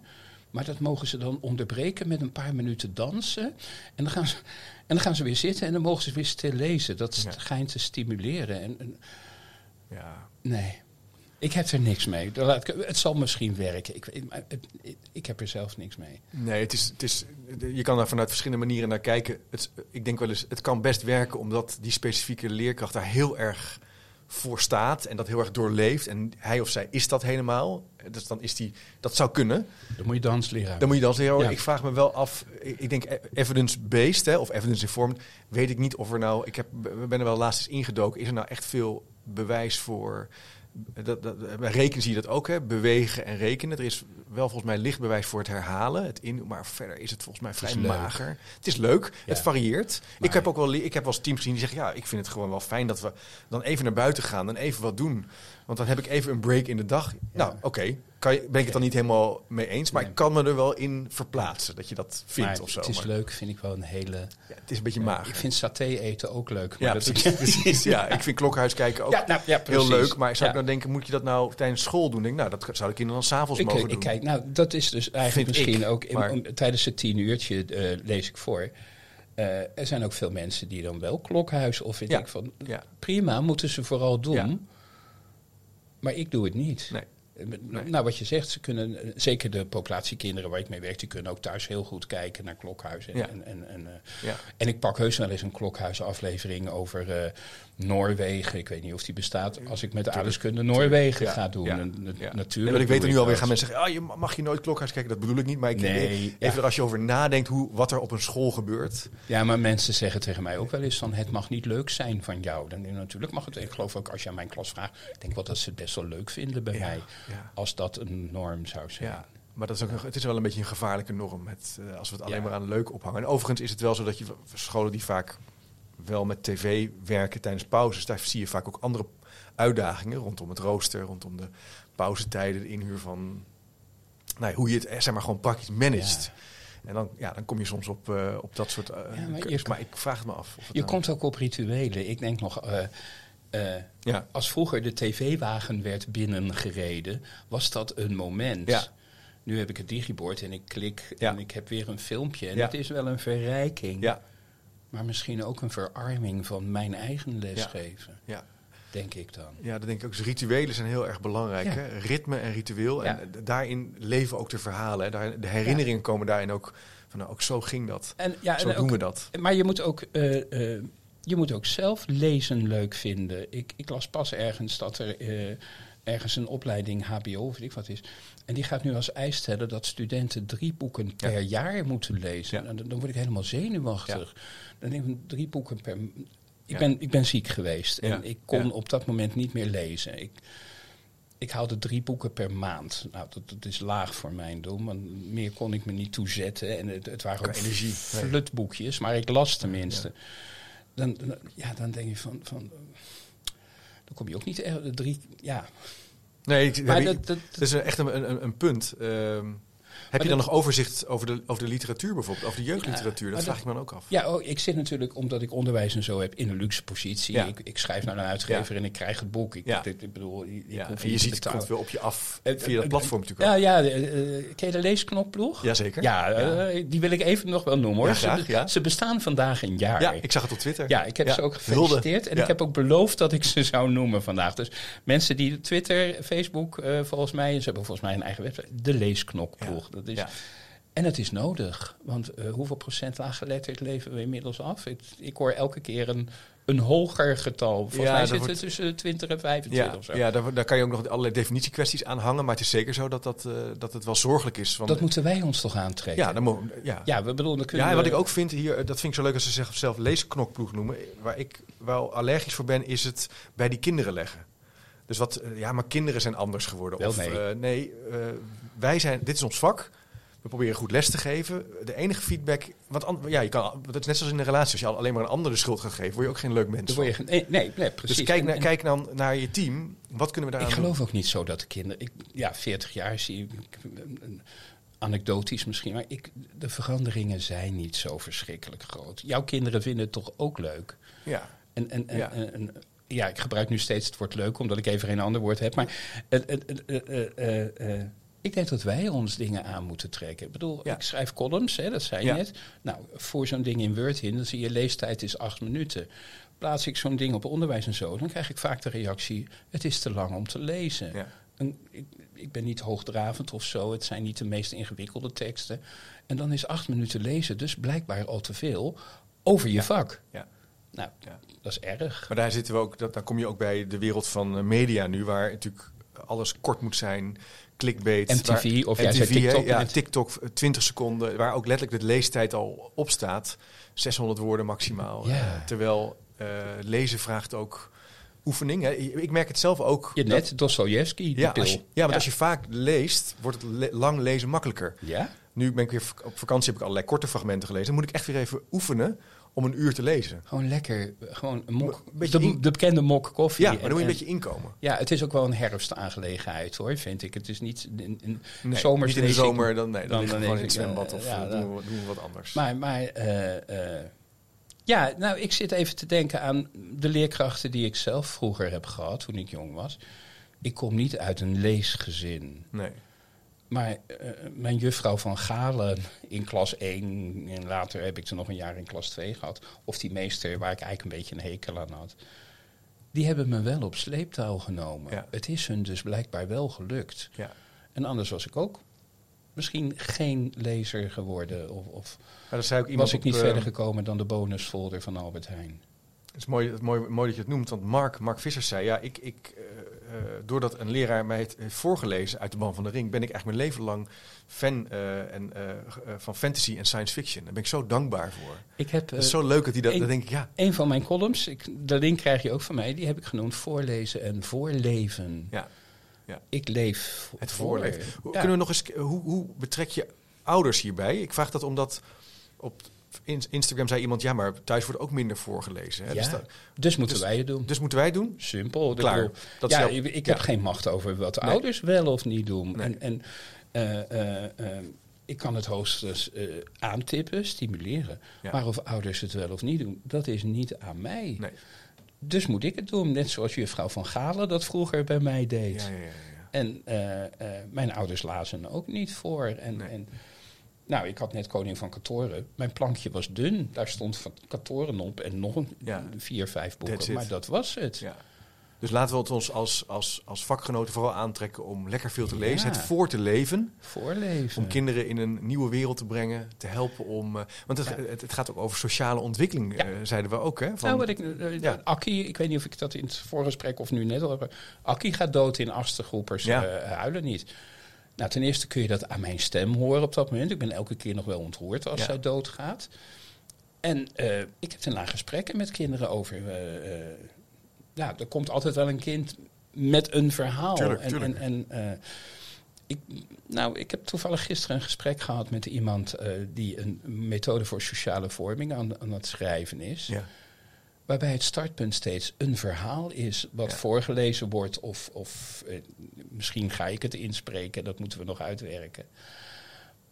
A: Maar dat mogen ze dan onderbreken met een paar minuten dansen. En dan gaan ze, en dan gaan ze weer zitten en dan mogen ze weer stil lezen. Dat schijnt te stimuleren. En, en,
B: ja.
A: nee, ik heb er niks mee. Het zal misschien werken. Ik, ik heb er zelf niks mee.
B: Nee, het is, het is, je kan daar vanuit verschillende manieren naar kijken. Het, ik denk wel eens, het kan best werken omdat die specifieke leerkracht daar heel erg voor staat en dat heel erg doorleeft. En hij of zij is dat helemaal. Dus dan is die, dat zou kunnen.
A: Dan moet je dans leren.
B: Dan moet je dan zeggen, oh,
A: Ja.
B: ik vraag me wel af, ik denk e- evidence-based hè, of evidence-informed, weet ik niet of er nou, ik heb, we ben er wel laatst eens ingedoken, is er nou echt veel bewijs voor, dat, dat, bij rekenen zie je dat ook, hè, bewegen en rekenen. Er is wel volgens mij licht bewijs voor het herhalen, het in, maar verder is het volgens mij vrij
A: leuk.
B: mager. Het is leuk, het varieert. Ik heb ook wel, ik heb wel eens teams gezien die zeggen, ja, ik vind het gewoon wel fijn dat we dan even naar buiten gaan en even wat doen. Want dan heb ik even een break in de dag. Nou, oké, kan je- ben ik het dan niet helemaal mee eens, maar
A: Nee.
B: ik kan me er wel in verplaatsen dat je dat vindt
A: Maar
B: of zo.
A: Het is
B: maar-
A: leuk, vind ik wel een hele.
B: ja, het is een beetje mager.
A: ik vind saté eten ook leuk. Maar
B: ja,
A: dat
B: precies, precies. Ja, ik vind klokhuis kijken ook
A: ja, nou, ja,
B: heel leuk. Maar zou ik nou denken, moet je dat nou tijdens school doen? Denk, ik, nou, dat zou de kinderen dan s'avonds
A: ik,
B: mogen
A: ik
B: doen.
A: kijk, nou, dat is dus eigenlijk
B: Vind
A: misschien
B: ik,
A: ook in-
B: maar-
A: om- tijdens het tien uurtje eh, lees ik voor. Eh, er zijn ook veel mensen die dan wel klokhuis of
B: Ja.
A: ik van.
B: Ja.
A: Prima, moeten ze vooral doen. Maar ik doe het niet.
B: Nee. Nee.
A: Nou, wat je zegt, ze kunnen, eh, zeker de populatiekinderen waar ik mee werk, die kunnen ook thuis heel goed kijken naar klokhuizen.
B: Ja.
A: En, en, en, eh,
B: Ja.
A: en ik pak heus wel eens een klokhuizenaflevering over eh, Noorwegen. Ik weet niet of die bestaat. Als ik met de aardeskunde Noorwegen
B: Ja,
A: ga doen. Natuurlijk.
B: Nee, want ik weet er nu alweer gaan mensen zeggen, ah, je ma- mag je nooit klokhuis kijken. Dat bedoel ik niet, maar ik,
A: Nee,
B: even als je over nadenkt hoe, wat er op een school gebeurt.
A: Ja, maar mensen zeggen tegen mij ook wel eens van het mag niet leuk zijn van jou. Dan, natuurlijk mag het. Ik geloof ook als je aan mijn klas vraagt, ik denk wel dat ze het best wel leuk vinden bij
B: Ja,
A: mij.
B: Ja.
A: Als dat een norm zou zijn.
B: Ja, maar dat is ook, het is wel een beetje een gevaarlijke norm met, eh, als we het alleen
A: Ja.
B: maar aan leuk ophangen. En overigens is het wel zo dat je scholen die vaak wel met tv werken tijdens pauzes, daar zie je vaak ook andere uitdagingen rondom het rooster, rondom de pauzetijden, de inhuur van, nou, ja, hoe je het eh, zeg maar gewoon praktisch managt. En dan, ja, dan kom je soms op, eh, op dat soort.
A: Ja, maar je-
B: maar ik vraag het me af. Of
A: Je
B: nou-
A: komt ook op rituelen. Ik denk nog, eh,
B: Ja,
A: als vroeger de tv-wagen werd binnengereden, was dat een moment.
B: Ja.
A: Nu heb ik het digibord en ik klik
B: Ja.
A: en ik heb weer een filmpje. En het is wel een verrijking,
B: ja,
A: maar misschien ook een verarming van mijn eigen lesgeven,
B: ja.
A: denk ik dan.
B: Ja, dat denk ik ook. Dus rituelen zijn heel erg belangrijk. Hè? Ritme en ritueel. En daarin leven ook de verhalen. Hè? De herinneringen komen daarin ook van, nou, ook zo ging dat.
A: En, ja,
B: zo
A: en
B: doen
A: ook-
B: we dat.
A: Maar je moet ook, eh, eh, je moet ook zelf lezen leuk vinden. Ik, ik las pas ergens dat er eh, ergens een opleiding HBO of weet ik wat is. En die gaat nu als eis stellen dat studenten drie boeken
B: Ja.
A: per jaar moeten lezen.
B: Ja.
A: En dan, dan word ik helemaal zenuwachtig. Dan denk ik drie boeken per. Ik,
B: Ja.
A: ben, ik ben ziek geweest en
B: Ja.
A: ik kon
B: Ja.
A: op dat moment niet meer lezen. Ik, ik haalde drie boeken per maand. Nou, dat, dat is laag voor mijn doen, want meer kon ik me niet toezetten. En het, het waren ook
B: energie, nee.
A: flutboekjes, maar ik las tenminste. Dan, dan, ja, dan denk je van, van... eh, Dan kom je ook niet de Drie, ja.
B: Nee, ik,
A: Maar
B: heb-
A: dat, dat,
B: dat is echt een, een, een punt. Ehm, heb je dan nog overzicht over de, over de literatuur bijvoorbeeld? Over de jeugdliteratuur?
A: Ja,
B: dat vraag ik me dan ook af.
A: ja, oh, ik zit natuurlijk, omdat ik onderwijs en zo heb, in een luxe positie.
B: Ja.
A: Ik, ik schrijf naar een uitgever en ik krijg het boek. Ik,
B: Ja.
A: ik, ik bedoel, ik, ik
B: Ja,
A: hoef
B: en je ziet het komt wel op je af
A: Eh,
B: via
A: eh,
B: dat platform natuurlijk
A: Ja,
B: ook.
A: ja eh, eh, ken je de leesknopploeg?
B: Jazeker.
A: Ja, eh, die wil ik even nog wel noemen hoor.
B: Ja,
A: Ze-
B: graag, ja.
A: Ze, bestaan vandaag een jaar.
B: Ja, ik zag het op Twitter.
A: Ja, ik heb
B: Ja,
A: ze ook gefeliciteerd. En
B: Ja.
A: ik heb ook beloofd dat ik ze zou noemen vandaag. Dus mensen die Twitter, Facebook, eh, volgens mij, ze hebben volgens mij een eigen website, de leesknokploeg. Dat is,
B: Ja.
A: En het is nodig. Want eh, hoeveel procent laaggeletterd leven we inmiddels af? Ik, ik hoor elke keer een, een hoger getal. Volgens
B: Ja,
A: mij zit
B: wordt-
A: het tussen 20 en 25
B: Ja,
A: of zo.
B: ja daar, daar kan je ook nog allerlei definitiekwesties aan hangen. Maar het is zeker zo dat, dat, eh, dat het wel zorgelijk is.
A: Dat moeten wij ons toch aantrekken?
B: ja, dan mo- ja.
A: Ja, we bedoelen, kunnen
B: Ja, en wat ik ook vind hier, eh, dat vind ik zo leuk als ze zichzelf leesknokploeg noemen. Waar ik wel allergisch voor ben, is het bij die kinderen leggen. Dus wat, eh, ja, maar kinderen zijn anders geworden.
A: Wel
B: of
A: nee.
B: eh, nee, eh, wij zijn, dit is ons vak. We proberen goed les te geven. De enige feedback, want an- ja, je kan, het is net zoals in een relatie. Als je al- alleen maar een ander de schuld gaat geven, word je ook geen leuk mens.
A: Dan word je, nee, nee, nee, precies.
B: Dus kijk,
A: En-
B: naar,
A: en-
B: kijk dan naar je team. Wat kunnen we
A: Ik
B: daaraan
A: geloof ook niet zo dat de kinderen. Ik, ja, 40 jaar zie ik. Anekdotisch misschien, maar ik, de veranderingen zijn niet zo verschrikkelijk groot. Jouw kinderen vinden het toch ook leuk?
B: Ja.
A: En, en, en,
B: Ja.
A: en- en- ja, ik gebruik nu steeds het woord leuk, omdat ik even geen ander woord heb. Maar eh, eh, eh, ik denk dat wij ons dingen aan moeten trekken. Ik bedoel,
B: Ja.
A: ik schrijf columns, hè, dat zei je
B: Ja.
A: net. Nou, voor zo'n ding in Word in, dan zie je leestijd is acht minuten. Plaats ik zo'n ding op onderwijs en zo, dan krijg ik vaak de reactie: het is te lang om te lezen.
B: Ja.
A: Ik, ik ben niet hoogdravend of zo. Het zijn niet de meest ingewikkelde teksten. En dan is acht minuten lezen dus blijkbaar al te veel over je vak.
B: Ja.
A: Nou, dat is erg.
B: Maar daar zitten we ook, dat, daar kom je ook bij de wereld van media nu, waar natuurlijk alles kort moet zijn. Clickbait.
A: MTV,
B: waar-
A: of
B: MTV, hè?
A: TikTok
B: Ja. TikTok, eh, 20 seconden, waar ook letterlijk de leestijd al op staat. 600 woorden maximaal.
A: Ja.
B: Eh, terwijl eh, lezen vraagt ook oefening. Hè. Ik merk het zelf ook.
A: Je net, Dostoevsky,
B: ja,
A: pil.
B: als je, ja, want als je vaak leest, wordt het le- lang lezen makkelijker.
A: Ja?
B: Nu ben ik weer op vakantie, heb ik allerlei korte fragmenten gelezen. Dan moet ik echt weer even oefenen om een uur te lezen.
A: Gewoon lekker, gewoon een mok.
B: Een beetje
A: de, bekende mok koffie.
B: Ja, maar dan moet je
A: En-
B: een beetje inkomen.
A: Ja, het is ook wel een herfstaangelegenheid hoor, vind ik. Het is niet een, een
B: Nee,
A: zomers
B: niet in de zomer, dan, nee, dan,
A: dan-
B: we
A: dan
B: gewoon in het zwembad
A: eh,
B: of
A: ja,
B: eh, doen, we, doen we wat anders.
A: Maar, maar eh, eh, ja, nou, ik zit even te denken aan de leerkrachten die ik zelf vroeger heb gehad toen ik jong was. Ik kom niet uit een leesgezin.
B: nee.
A: Maar eh, mijn juffrouw van Galen in klas 1, en later heb ik ze nog een jaar in klas 2 gehad. Of die meester waar ik eigenlijk een beetje een hekel aan had. die hebben me wel op sleeptouw genomen.
B: Ja.
A: Het is hun dus blijkbaar wel gelukt.
B: Ja.
A: En anders was ik ook misschien geen lezer geworden. Of, of
B: Maar zei ook
A: was ik niet
B: op, eh,
A: verder gekomen dan de bonusfolder van Albert Heijn.
B: Het is mooi, mooi, mooi dat je het noemt, want Mark, Mark Vissers zei... ja, ik, ik, eh, doordat een leraar mij het heeft voorgelezen uit de Man van de Ring... ben ik echt mijn leven lang fan eh, en, eh, eh, van fantasy en science fiction. Daar ben ik zo dankbaar voor.
A: Ik heb
B: Het is
A: eh,
B: zo leuk dat hij dat... Dan denk ik, ja,
A: een van mijn columns, ik, de link krijg je ook van mij, die heb ik genoemd voorlezen en voorleven.
B: ja, ja.
A: Ik leef
B: het
A: voor.
B: voorleven.
A: Ja.
B: Kunnen we nog eens... Hoe, hoe betrek je ouders hierbij? Ik vraag dat omdat... Op Instagram zei iemand, ja, maar thuis wordt ook minder voorgelezen. Hè?
A: Ja,
B: Dus, dat-
A: dus moeten
B: dus-
A: wij het doen.
B: dus moeten wij het doen?
A: Simpel. Ik
B: Klaar.
A: bedoel,
B: Dat is
A: ja, ik,
B: ja.
A: heb geen macht over wat de
B: Nee.
A: ouders wel of niet doen.
B: Nee.
A: En, en eh, eh, eh, ik kan het hoogstens aantippen, stimuleren.
B: Ja.
A: Maar of ouders het wel of niet doen, dat is niet aan mij.
B: Nee.
A: Dus moet ik het doen. Net zoals juffrouw van Galen dat vroeger bij mij deed.
B: Ja, ja, ja, ja.
A: En mijn ouders lazen ook niet voor. En, en, nou, ik had net Koning van Katoren. Mijn plankje was dun. Daar stond van Katoren op en nog een
B: Ja.
A: vier, vijf boeken. Maar dat was het.
B: Ja. Dus laten we het ons als, als, als vakgenoten vooral aantrekken om lekker veel te
A: Ja.
B: lezen. Het voor te leven.
A: Voorleven.
B: Om kinderen in een nieuwe wereld te brengen. Te helpen om... eh, want het,
A: Ja.
B: het, het gaat ook over sociale ontwikkeling,
A: Ja.
B: eh, zeiden we ook. Hè? Van,
A: nou, wat ik, eh. Akkie, ik weet niet of ik dat in het voorgesprek of nu net al heb. Akkie gaat dood in achtergroepers,
B: Ja.
A: huilen niet. Nou, ten eerste kun je dat aan mijn stem horen op dat moment. Ik ben elke keer nog wel ontroerd als
B: Ja.
A: zij doodgaat. En eh, ik heb daarna gesprekken met kinderen over. eh, eh, ja, er komt altijd wel een kind met een verhaal.
B: Tuurlijk,
A: en,
B: tuurlijk.
A: en, en ik, nou, ik heb toevallig gisteren een gesprek gehad met iemand die een methode voor sociale vorming aan, aan het schrijven is.
B: ja.
A: Waarbij het startpunt steeds een verhaal is wat
B: Ja.
A: voorgelezen wordt. Of, of eh, misschien ga ik het inspreken, dat moeten we nog uitwerken.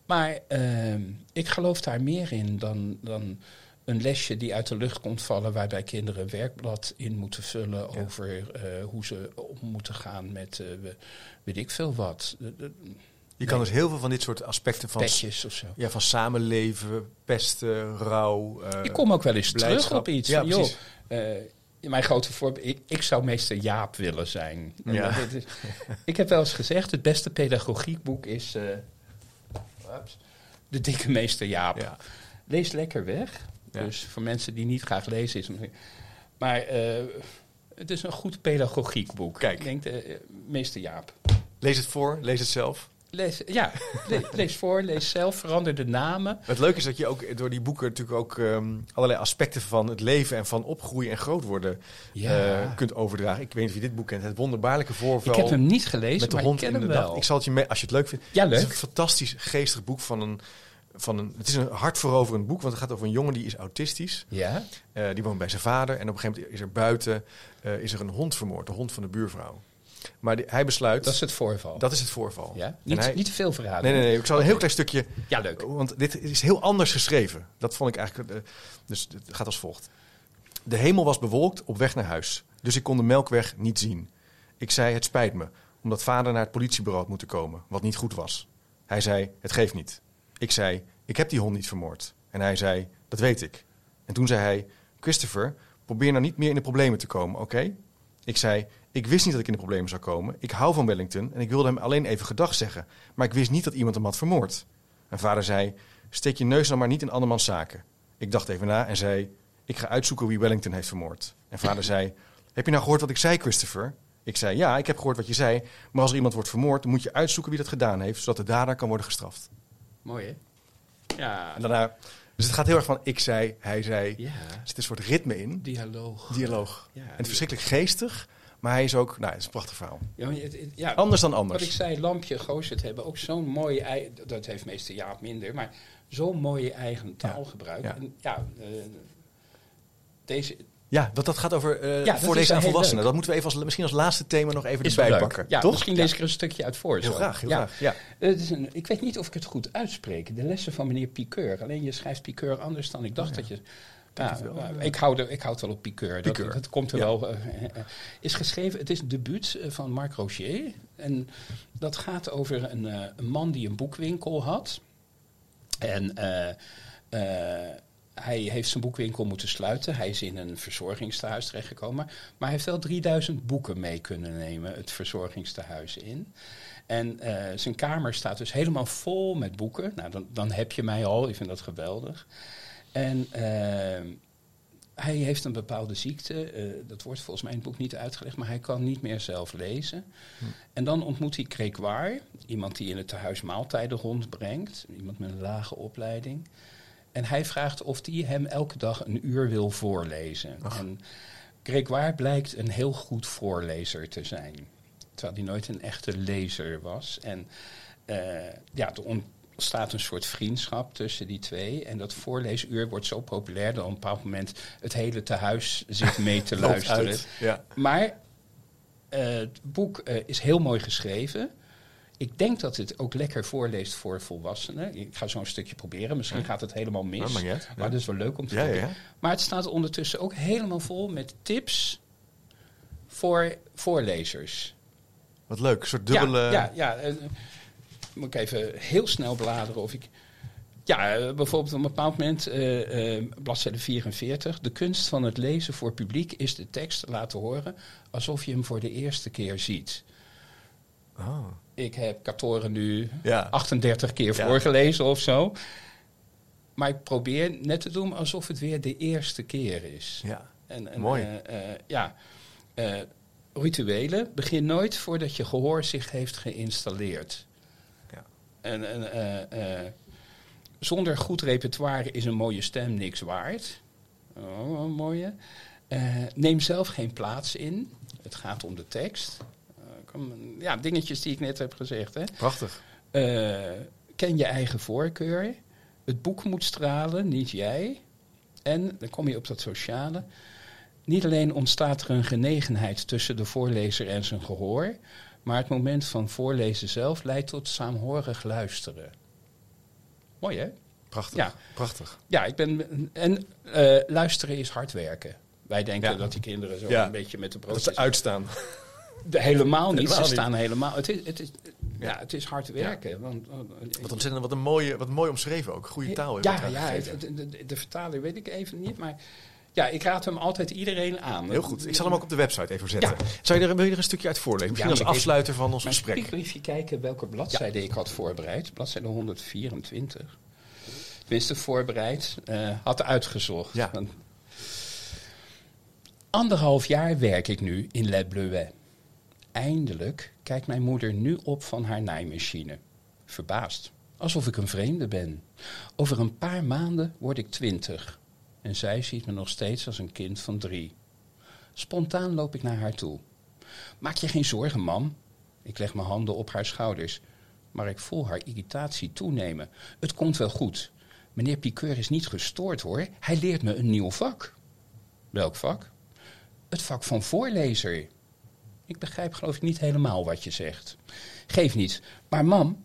A: Maar ehm, ik geloof daar meer in dan, dan een lesje die uit de lucht komt vallen. Waarbij kinderen een werkblad in moeten vullen
B: Ja.
A: over eh, hoe ze om moeten gaan met eh, we- weet ik veel wat.
B: Je kan dus heel veel van dit soort aspecten van,
A: of zo.
B: ja, van samenleven, pesten, rouw... eh,
A: Ik kom ook wel eens terug op iets.
B: Ja,
A: van, joh,
B: precies.
A: eh, mijn grote voorbeeld, ik, ik zou meester Jaap willen zijn.
B: Ja.
A: is- ik heb wel eens gezegd, het beste pedagogiekboek is eh, De Dikke Meester Jaap.
B: Ja.
A: Lees lekker weg. Dus voor mensen die niet graag lezen is Maar eh, het is een goed pedagogiekboek.
B: Kijk.
A: Ik denk, eh, meester Jaap.
B: Lees het voor, lees het zelf.
A: Lees, ja, le- lees voor, lees zelf, verander de namen.
B: Het leuke is dat je ook door die boeken natuurlijk ook ehm, allerlei aspecten van het leven en van opgroeien en groot worden
A: Ja.
B: eh, kunt overdragen. Ik weet niet of je dit boek kent. Het wonderbaarlijke voorval.
A: ik heb hem niet gelezen,
B: met de
A: maar
B: hond
A: ik ken
B: in
A: hem wel.
B: Ik zal het je mee, als je het leuk vindt.
A: Ja,
B: Het is
A: leuk.
B: een fantastisch geestig boek van een, van een. Het is een hartveroverend boek, want het gaat over een jongen die is autistisch.
A: Ja?
B: Eh, die woont bij zijn vader en op een gegeven moment is er buiten eh, is er een hond vermoord, de hond van de buurvrouw. Maar die- hij besluit.
A: Dat is het voorval.
B: dat is het voorval.
A: ja? Niet,
B: hij-
A: niet te veel verraden.
B: Nee, nee, nee. Ik zal een heel klein stukje.
A: Ja, leuk.
B: Want dit is heel anders geschreven. Dat vond ik eigenlijk. eh, dus het gaat als volgt. De hemel was bewolkt op weg naar huis. Dus ik kon de melkweg niet zien. Ik zei: Het spijt me, omdat vader naar het politiebureau had moeten komen, wat niet goed was. Hij zei: Het geeft niet. Ik zei: Ik heb die hond niet vermoord. En hij zei: Dat weet ik. En toen zei hij: Christopher, probeer nou niet meer in de problemen te komen, oké? Ik zei: Ik wist niet dat ik in de problemen zou komen. Ik hou van Wellington en ik wilde hem alleen even gedag zeggen. Maar ik wist niet dat iemand hem had vermoord. Mijn vader zei: Steek je neus nou maar niet in andermans zaken. Ik dacht even na en zei: Ik ga uitzoeken wie Wellington heeft vermoord. En vader zei: Heb je nou gehoord wat ik zei, Christopher? Ik zei: Ja, ik heb gehoord wat je zei. Maar als er iemand wordt vermoord, dan moet je uitzoeken wie dat gedaan heeft, zodat de dader kan worden gestraft.
A: Mooi, hè? Ja.
B: En daarna, dus het gaat heel erg van ik zei, hij zei.
A: Ja.
B: Er zit een soort ritme in,
A: Dialoog.
B: dialoog.
A: Ja.
B: En het is verschrikkelijk geestig, maar hij is ook, nou, het is een prachtig verhaal.
A: Ja, maar het- het- ja,
B: Anders dan
A: Wat ik
B: anders.
A: zei, Lampje, Gooset hebben ook zo'n mooie... ei- Dat heeft meester Jaap minder, maar zo'n mooie eigen taalgebruik.
B: Ja.
A: En ja, eh, deze
B: Ja, dat, dat gaat over
A: dat is
B: voorlezen aan volwassenen. Dat moeten we even als, misschien als laatste thema nog even erbij
A: leuk.
B: pakken.
A: Ja,
B: toch?
A: misschien lees ik er een stukje uit voor.
B: Heel
A: zo.
B: graag, heel
A: ja.
B: graag. Ja.
A: Het is een, ik weet niet of ik het goed uitspreek. De lessen van meneer Piqueur. Alleen je schrijft Piqueur anders dan ik dacht dat je...
B: Denk het wel,
A: maar
B: ja.
A: ik, hou er, ik houd wel op Piqueur. Dat,
B: Piqueur.
A: dat komt er
B: Ja.
A: wel. eh, eh, eh. is geschreven, het is een debuut eh, van Marc Roger. En dat gaat over een, eh, een man die een boekwinkel had. En eh, eh, hij heeft zijn boekwinkel moeten sluiten. Hij is in een verzorgingstehuis terechtgekomen. Maar hij heeft wel 3000 boeken mee kunnen nemen, het verzorgingstehuis in. En eh, zijn kamer staat dus helemaal vol met boeken. Nou, dan, dan heb je mij al, ik vind dat geweldig. En eh, hij heeft een bepaalde ziekte. eh, dat wordt volgens mij in het boek niet uitgelegd, maar hij kan niet meer zelf lezen. En dan ontmoet hij Gregoire, iemand die in het tehuis maaltijden rondbrengt. Iemand met een lage opleiding. En hij vraagt of hij hem elke dag een uur wil voorlezen. En Gregoire blijkt een heel goed voorlezer te zijn. Terwijl hij nooit een echte lezer was. En eh, ja, er ontstaat een soort vriendschap tussen die twee. En dat voorleesuur wordt zo populair dat op een bepaald moment het hele tehuis zit mee te luisteren.
B: uit. Ja.
A: Maar eh, het boek eh, is heel mooi geschreven. Ik denk dat het ook lekker voorleest voor volwassenen. Ik ga zo een stukje proberen. Misschien gaat het helemaal mis.
B: Uit. Ja.
A: Maar dat is wel leuk om te
B: Ja, ja,
A: kijken.
B: ja.
A: Maar het staat ondertussen ook helemaal vol met tips voor voorlezers.
B: Wat leuk, een soort dubbele...
A: Ja, ja, ja moet ik even heel snel bladeren of ik... Ja, eh, bijvoorbeeld op een bepaald moment, eh, bladzijde 44. De kunst van het lezen voor publiek is de tekst laten horen alsof je hem voor de eerste keer ziet.
B: Oh.
A: Ik heb Katoren nu
B: Ja.
A: 38 keer
B: Ja.
A: voorgelezen of zo. Maar ik probeer net te doen alsof het weer de eerste keer is.
B: ja.
A: En, en,
B: Mooi.
A: ja, rituelen. Begin nooit voordat je gehoor zich heeft geïnstalleerd. En, en, eh, eh, zonder goed repertoire is een mooie stem niks waard. Oh, een mooie. Eh, neem zelf geen plaats in. Het gaat om de tekst. Kom- ja, dingetjes die ik net heb gezegd. Hè.
B: Prachtig.
A: Ken je eigen voorkeur. Het boek moet stralen, niet jij. En dan kom je op dat sociale. Niet alleen ontstaat er een genegenheid tussen de voorlezer en zijn gehoor, maar het moment van voorlezen zelf leidt tot saamhorig luisteren. Mooi hè?
B: Prachtig.
A: Ja.
B: Prachtig.
A: Ja, ik ben. En eh, luisteren is hard werken. Wij denken
B: Ja.
A: dat die kinderen zo
B: Ja.
A: een beetje met de
B: Dat
A: broodjes...
B: ze uitstaan.
A: De- helemaal niet.
B: Helemaal
A: Ze
B: niet.
A: staan helemaal. Het is, het is, ja, het is hard werken. Want, want-
B: Wat ontzettend, wat een mooie, wat mooi omschreven ook. Goede taal.
A: Ja, ja het- de, de, de vertaler weet ik even niet. Maar ja, ik raad hem altijd iedereen aan.
B: Heel goed. Ik zal hem ook op de website even zetten.
A: Ja.
B: Zou je er, wil je er een stukje uit voorlezen? Misschien
A: Ja,
B: als
A: ik-
B: afsluiter van ons gesprek.
A: spiekbriefje kijken welke bladzijde ik had voorbereid. Bladzijde 124. Tenminste, voorbereid. eh, had uitgezocht.
B: Ja.
A: Want Anderhalf jaar werk ik nu in Le Bleuet. Eindelijk kijkt mijn moeder nu op van haar naaimachine. Verbaasd. Alsof ik een vreemde ben. Over een paar maanden word ik twintig. En zij ziet me nog steeds als een kind van drie. Spontaan loop ik naar haar toe. Maak je geen zorgen, mam. Ik leg mijn handen op haar schouders. Maar ik voel haar irritatie toenemen. Het komt wel goed. Meneer Piqueur is niet gestoord hoor. Hij leert me een nieuw vak. Welk vak? Het vak van voorlezer. Ik begrijp geloof ik niet helemaal wat je zegt. Geef niet. Maar mam,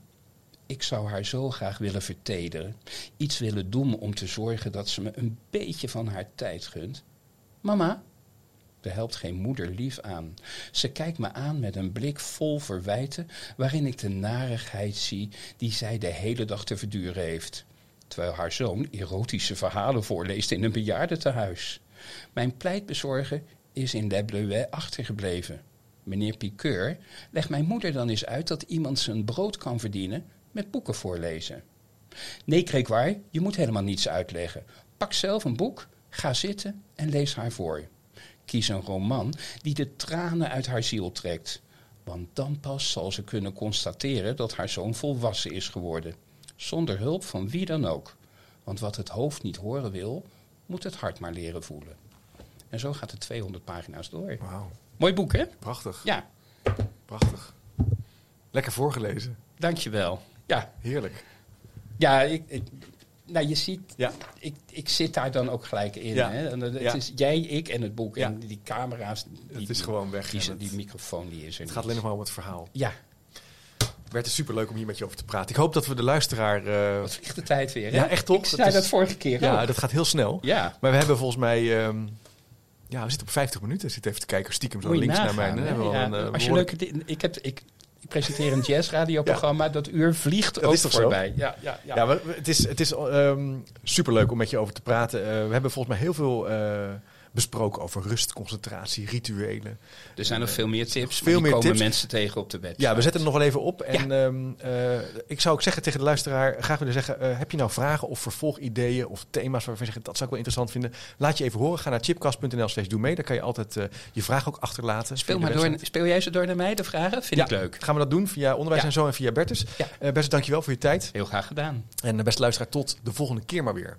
A: ik zou haar zo graag willen vertederen. Iets willen doen om te zorgen dat ze me een beetje van haar tijd gunt. Mama, er helpt geen moeder lief aan. Ze kijkt me aan met een blik vol verwijten, waarin ik de narigheid zie die zij de hele dag te verduren heeft. Terwijl haar zoon erotische verhalen voorleest in een bejaardentehuis. Mijn pleitbezorger is in Le Bleuet achtergebleven. Meneer Piqueur, leg mijn moeder dan eens uit dat iemand zijn brood kan verdienen met boeken voorlezen. Nee, Gregoire, je moet helemaal niets uitleggen. Pak zelf een boek, ga zitten en lees haar voor. Kies een roman die de tranen uit haar ziel trekt. Want dan pas zal ze kunnen constateren dat haar zoon volwassen is geworden. Zonder hulp van wie dan ook. Want wat het hoofd niet horen wil, moet het hart maar leren voelen. En zo gaat het 200 pagina's door.
B: Wauw.
A: Mooi boek, hè?
B: Prachtig.
A: Ja,
B: Prachtig. Lekker voorgelezen.
A: dankjewel. Ja,
B: Heerlijk.
A: ja ik, ik- nou, je ziet,
B: Ja.
A: ik, ik zit daar dan ook gelijk in.
B: Ja.
A: Hè? En het
B: Ja.
A: is jij, ik en het boek. En die camera's. Die,
B: Het is gewoon weg.
A: Die, die,
B: het,
A: microfoon die is er
B: het gaat alleen nog maar om het verhaal.
A: Ja,
B: Bert, het superleuk om hier met je over te praten. Ik hoop dat we de luisteraar... eh,
A: wat vliegt de tijd weer, hè?
B: Ja, echt toch?
A: Ik
B: Dat
A: zei dat vorige keer
B: ja,
A: ook.
B: dat gaat heel snel.
A: Ja,
B: Maar we hebben volgens mij... ehm, ja, we zitten op 50 minuten. Ik zit even te kijken stiekem zo links
A: nagaan,
B: naar mij. Dan hebben we al
A: Ja,
B: een, eh,
A: Als je leuke ik heb, ik, Ik presenteer een jazzradioprogramma. Dat uur vliegt
B: Dat
A: ook
B: is toch zo?
A: voorbij. Ja, ja, ja.
B: Ja, maar het is, het is ehm, superleuk om met je over te praten. Eh, we hebben volgens mij heel veel eh, besproken over rust, concentratie, rituelen.
A: er zijn nog veel meer tips.
B: veel meer
A: komen
B: tips.
A: mensen tegen op de website.
B: Ja, we zetten het nog wel even op. En ehm, eh, ik zou ook zeggen tegen de luisteraar, graag willen zeggen, eh, heb je nou vragen of vervolgideeën of thema's waarvan je zegt, dat zou ik wel interessant vinden? Laat je even horen. Ga naar chipcast.nl slash doe mee. Daar kan je altijd eh, je vraag ook achterlaten.
A: Speel, maar door, speel jij ze door naar mij, de vragen? Vind
B: Ja,
A: ik leuk.
B: Gaan we dat doen via Onderwijs
A: Ja.
B: en Zo en via Bertus.
A: Ja.
B: Eh Bertus, dankjewel voor je tijd.
A: Heel graag gedaan.
B: En beste luisteraar, tot de volgende keer maar weer.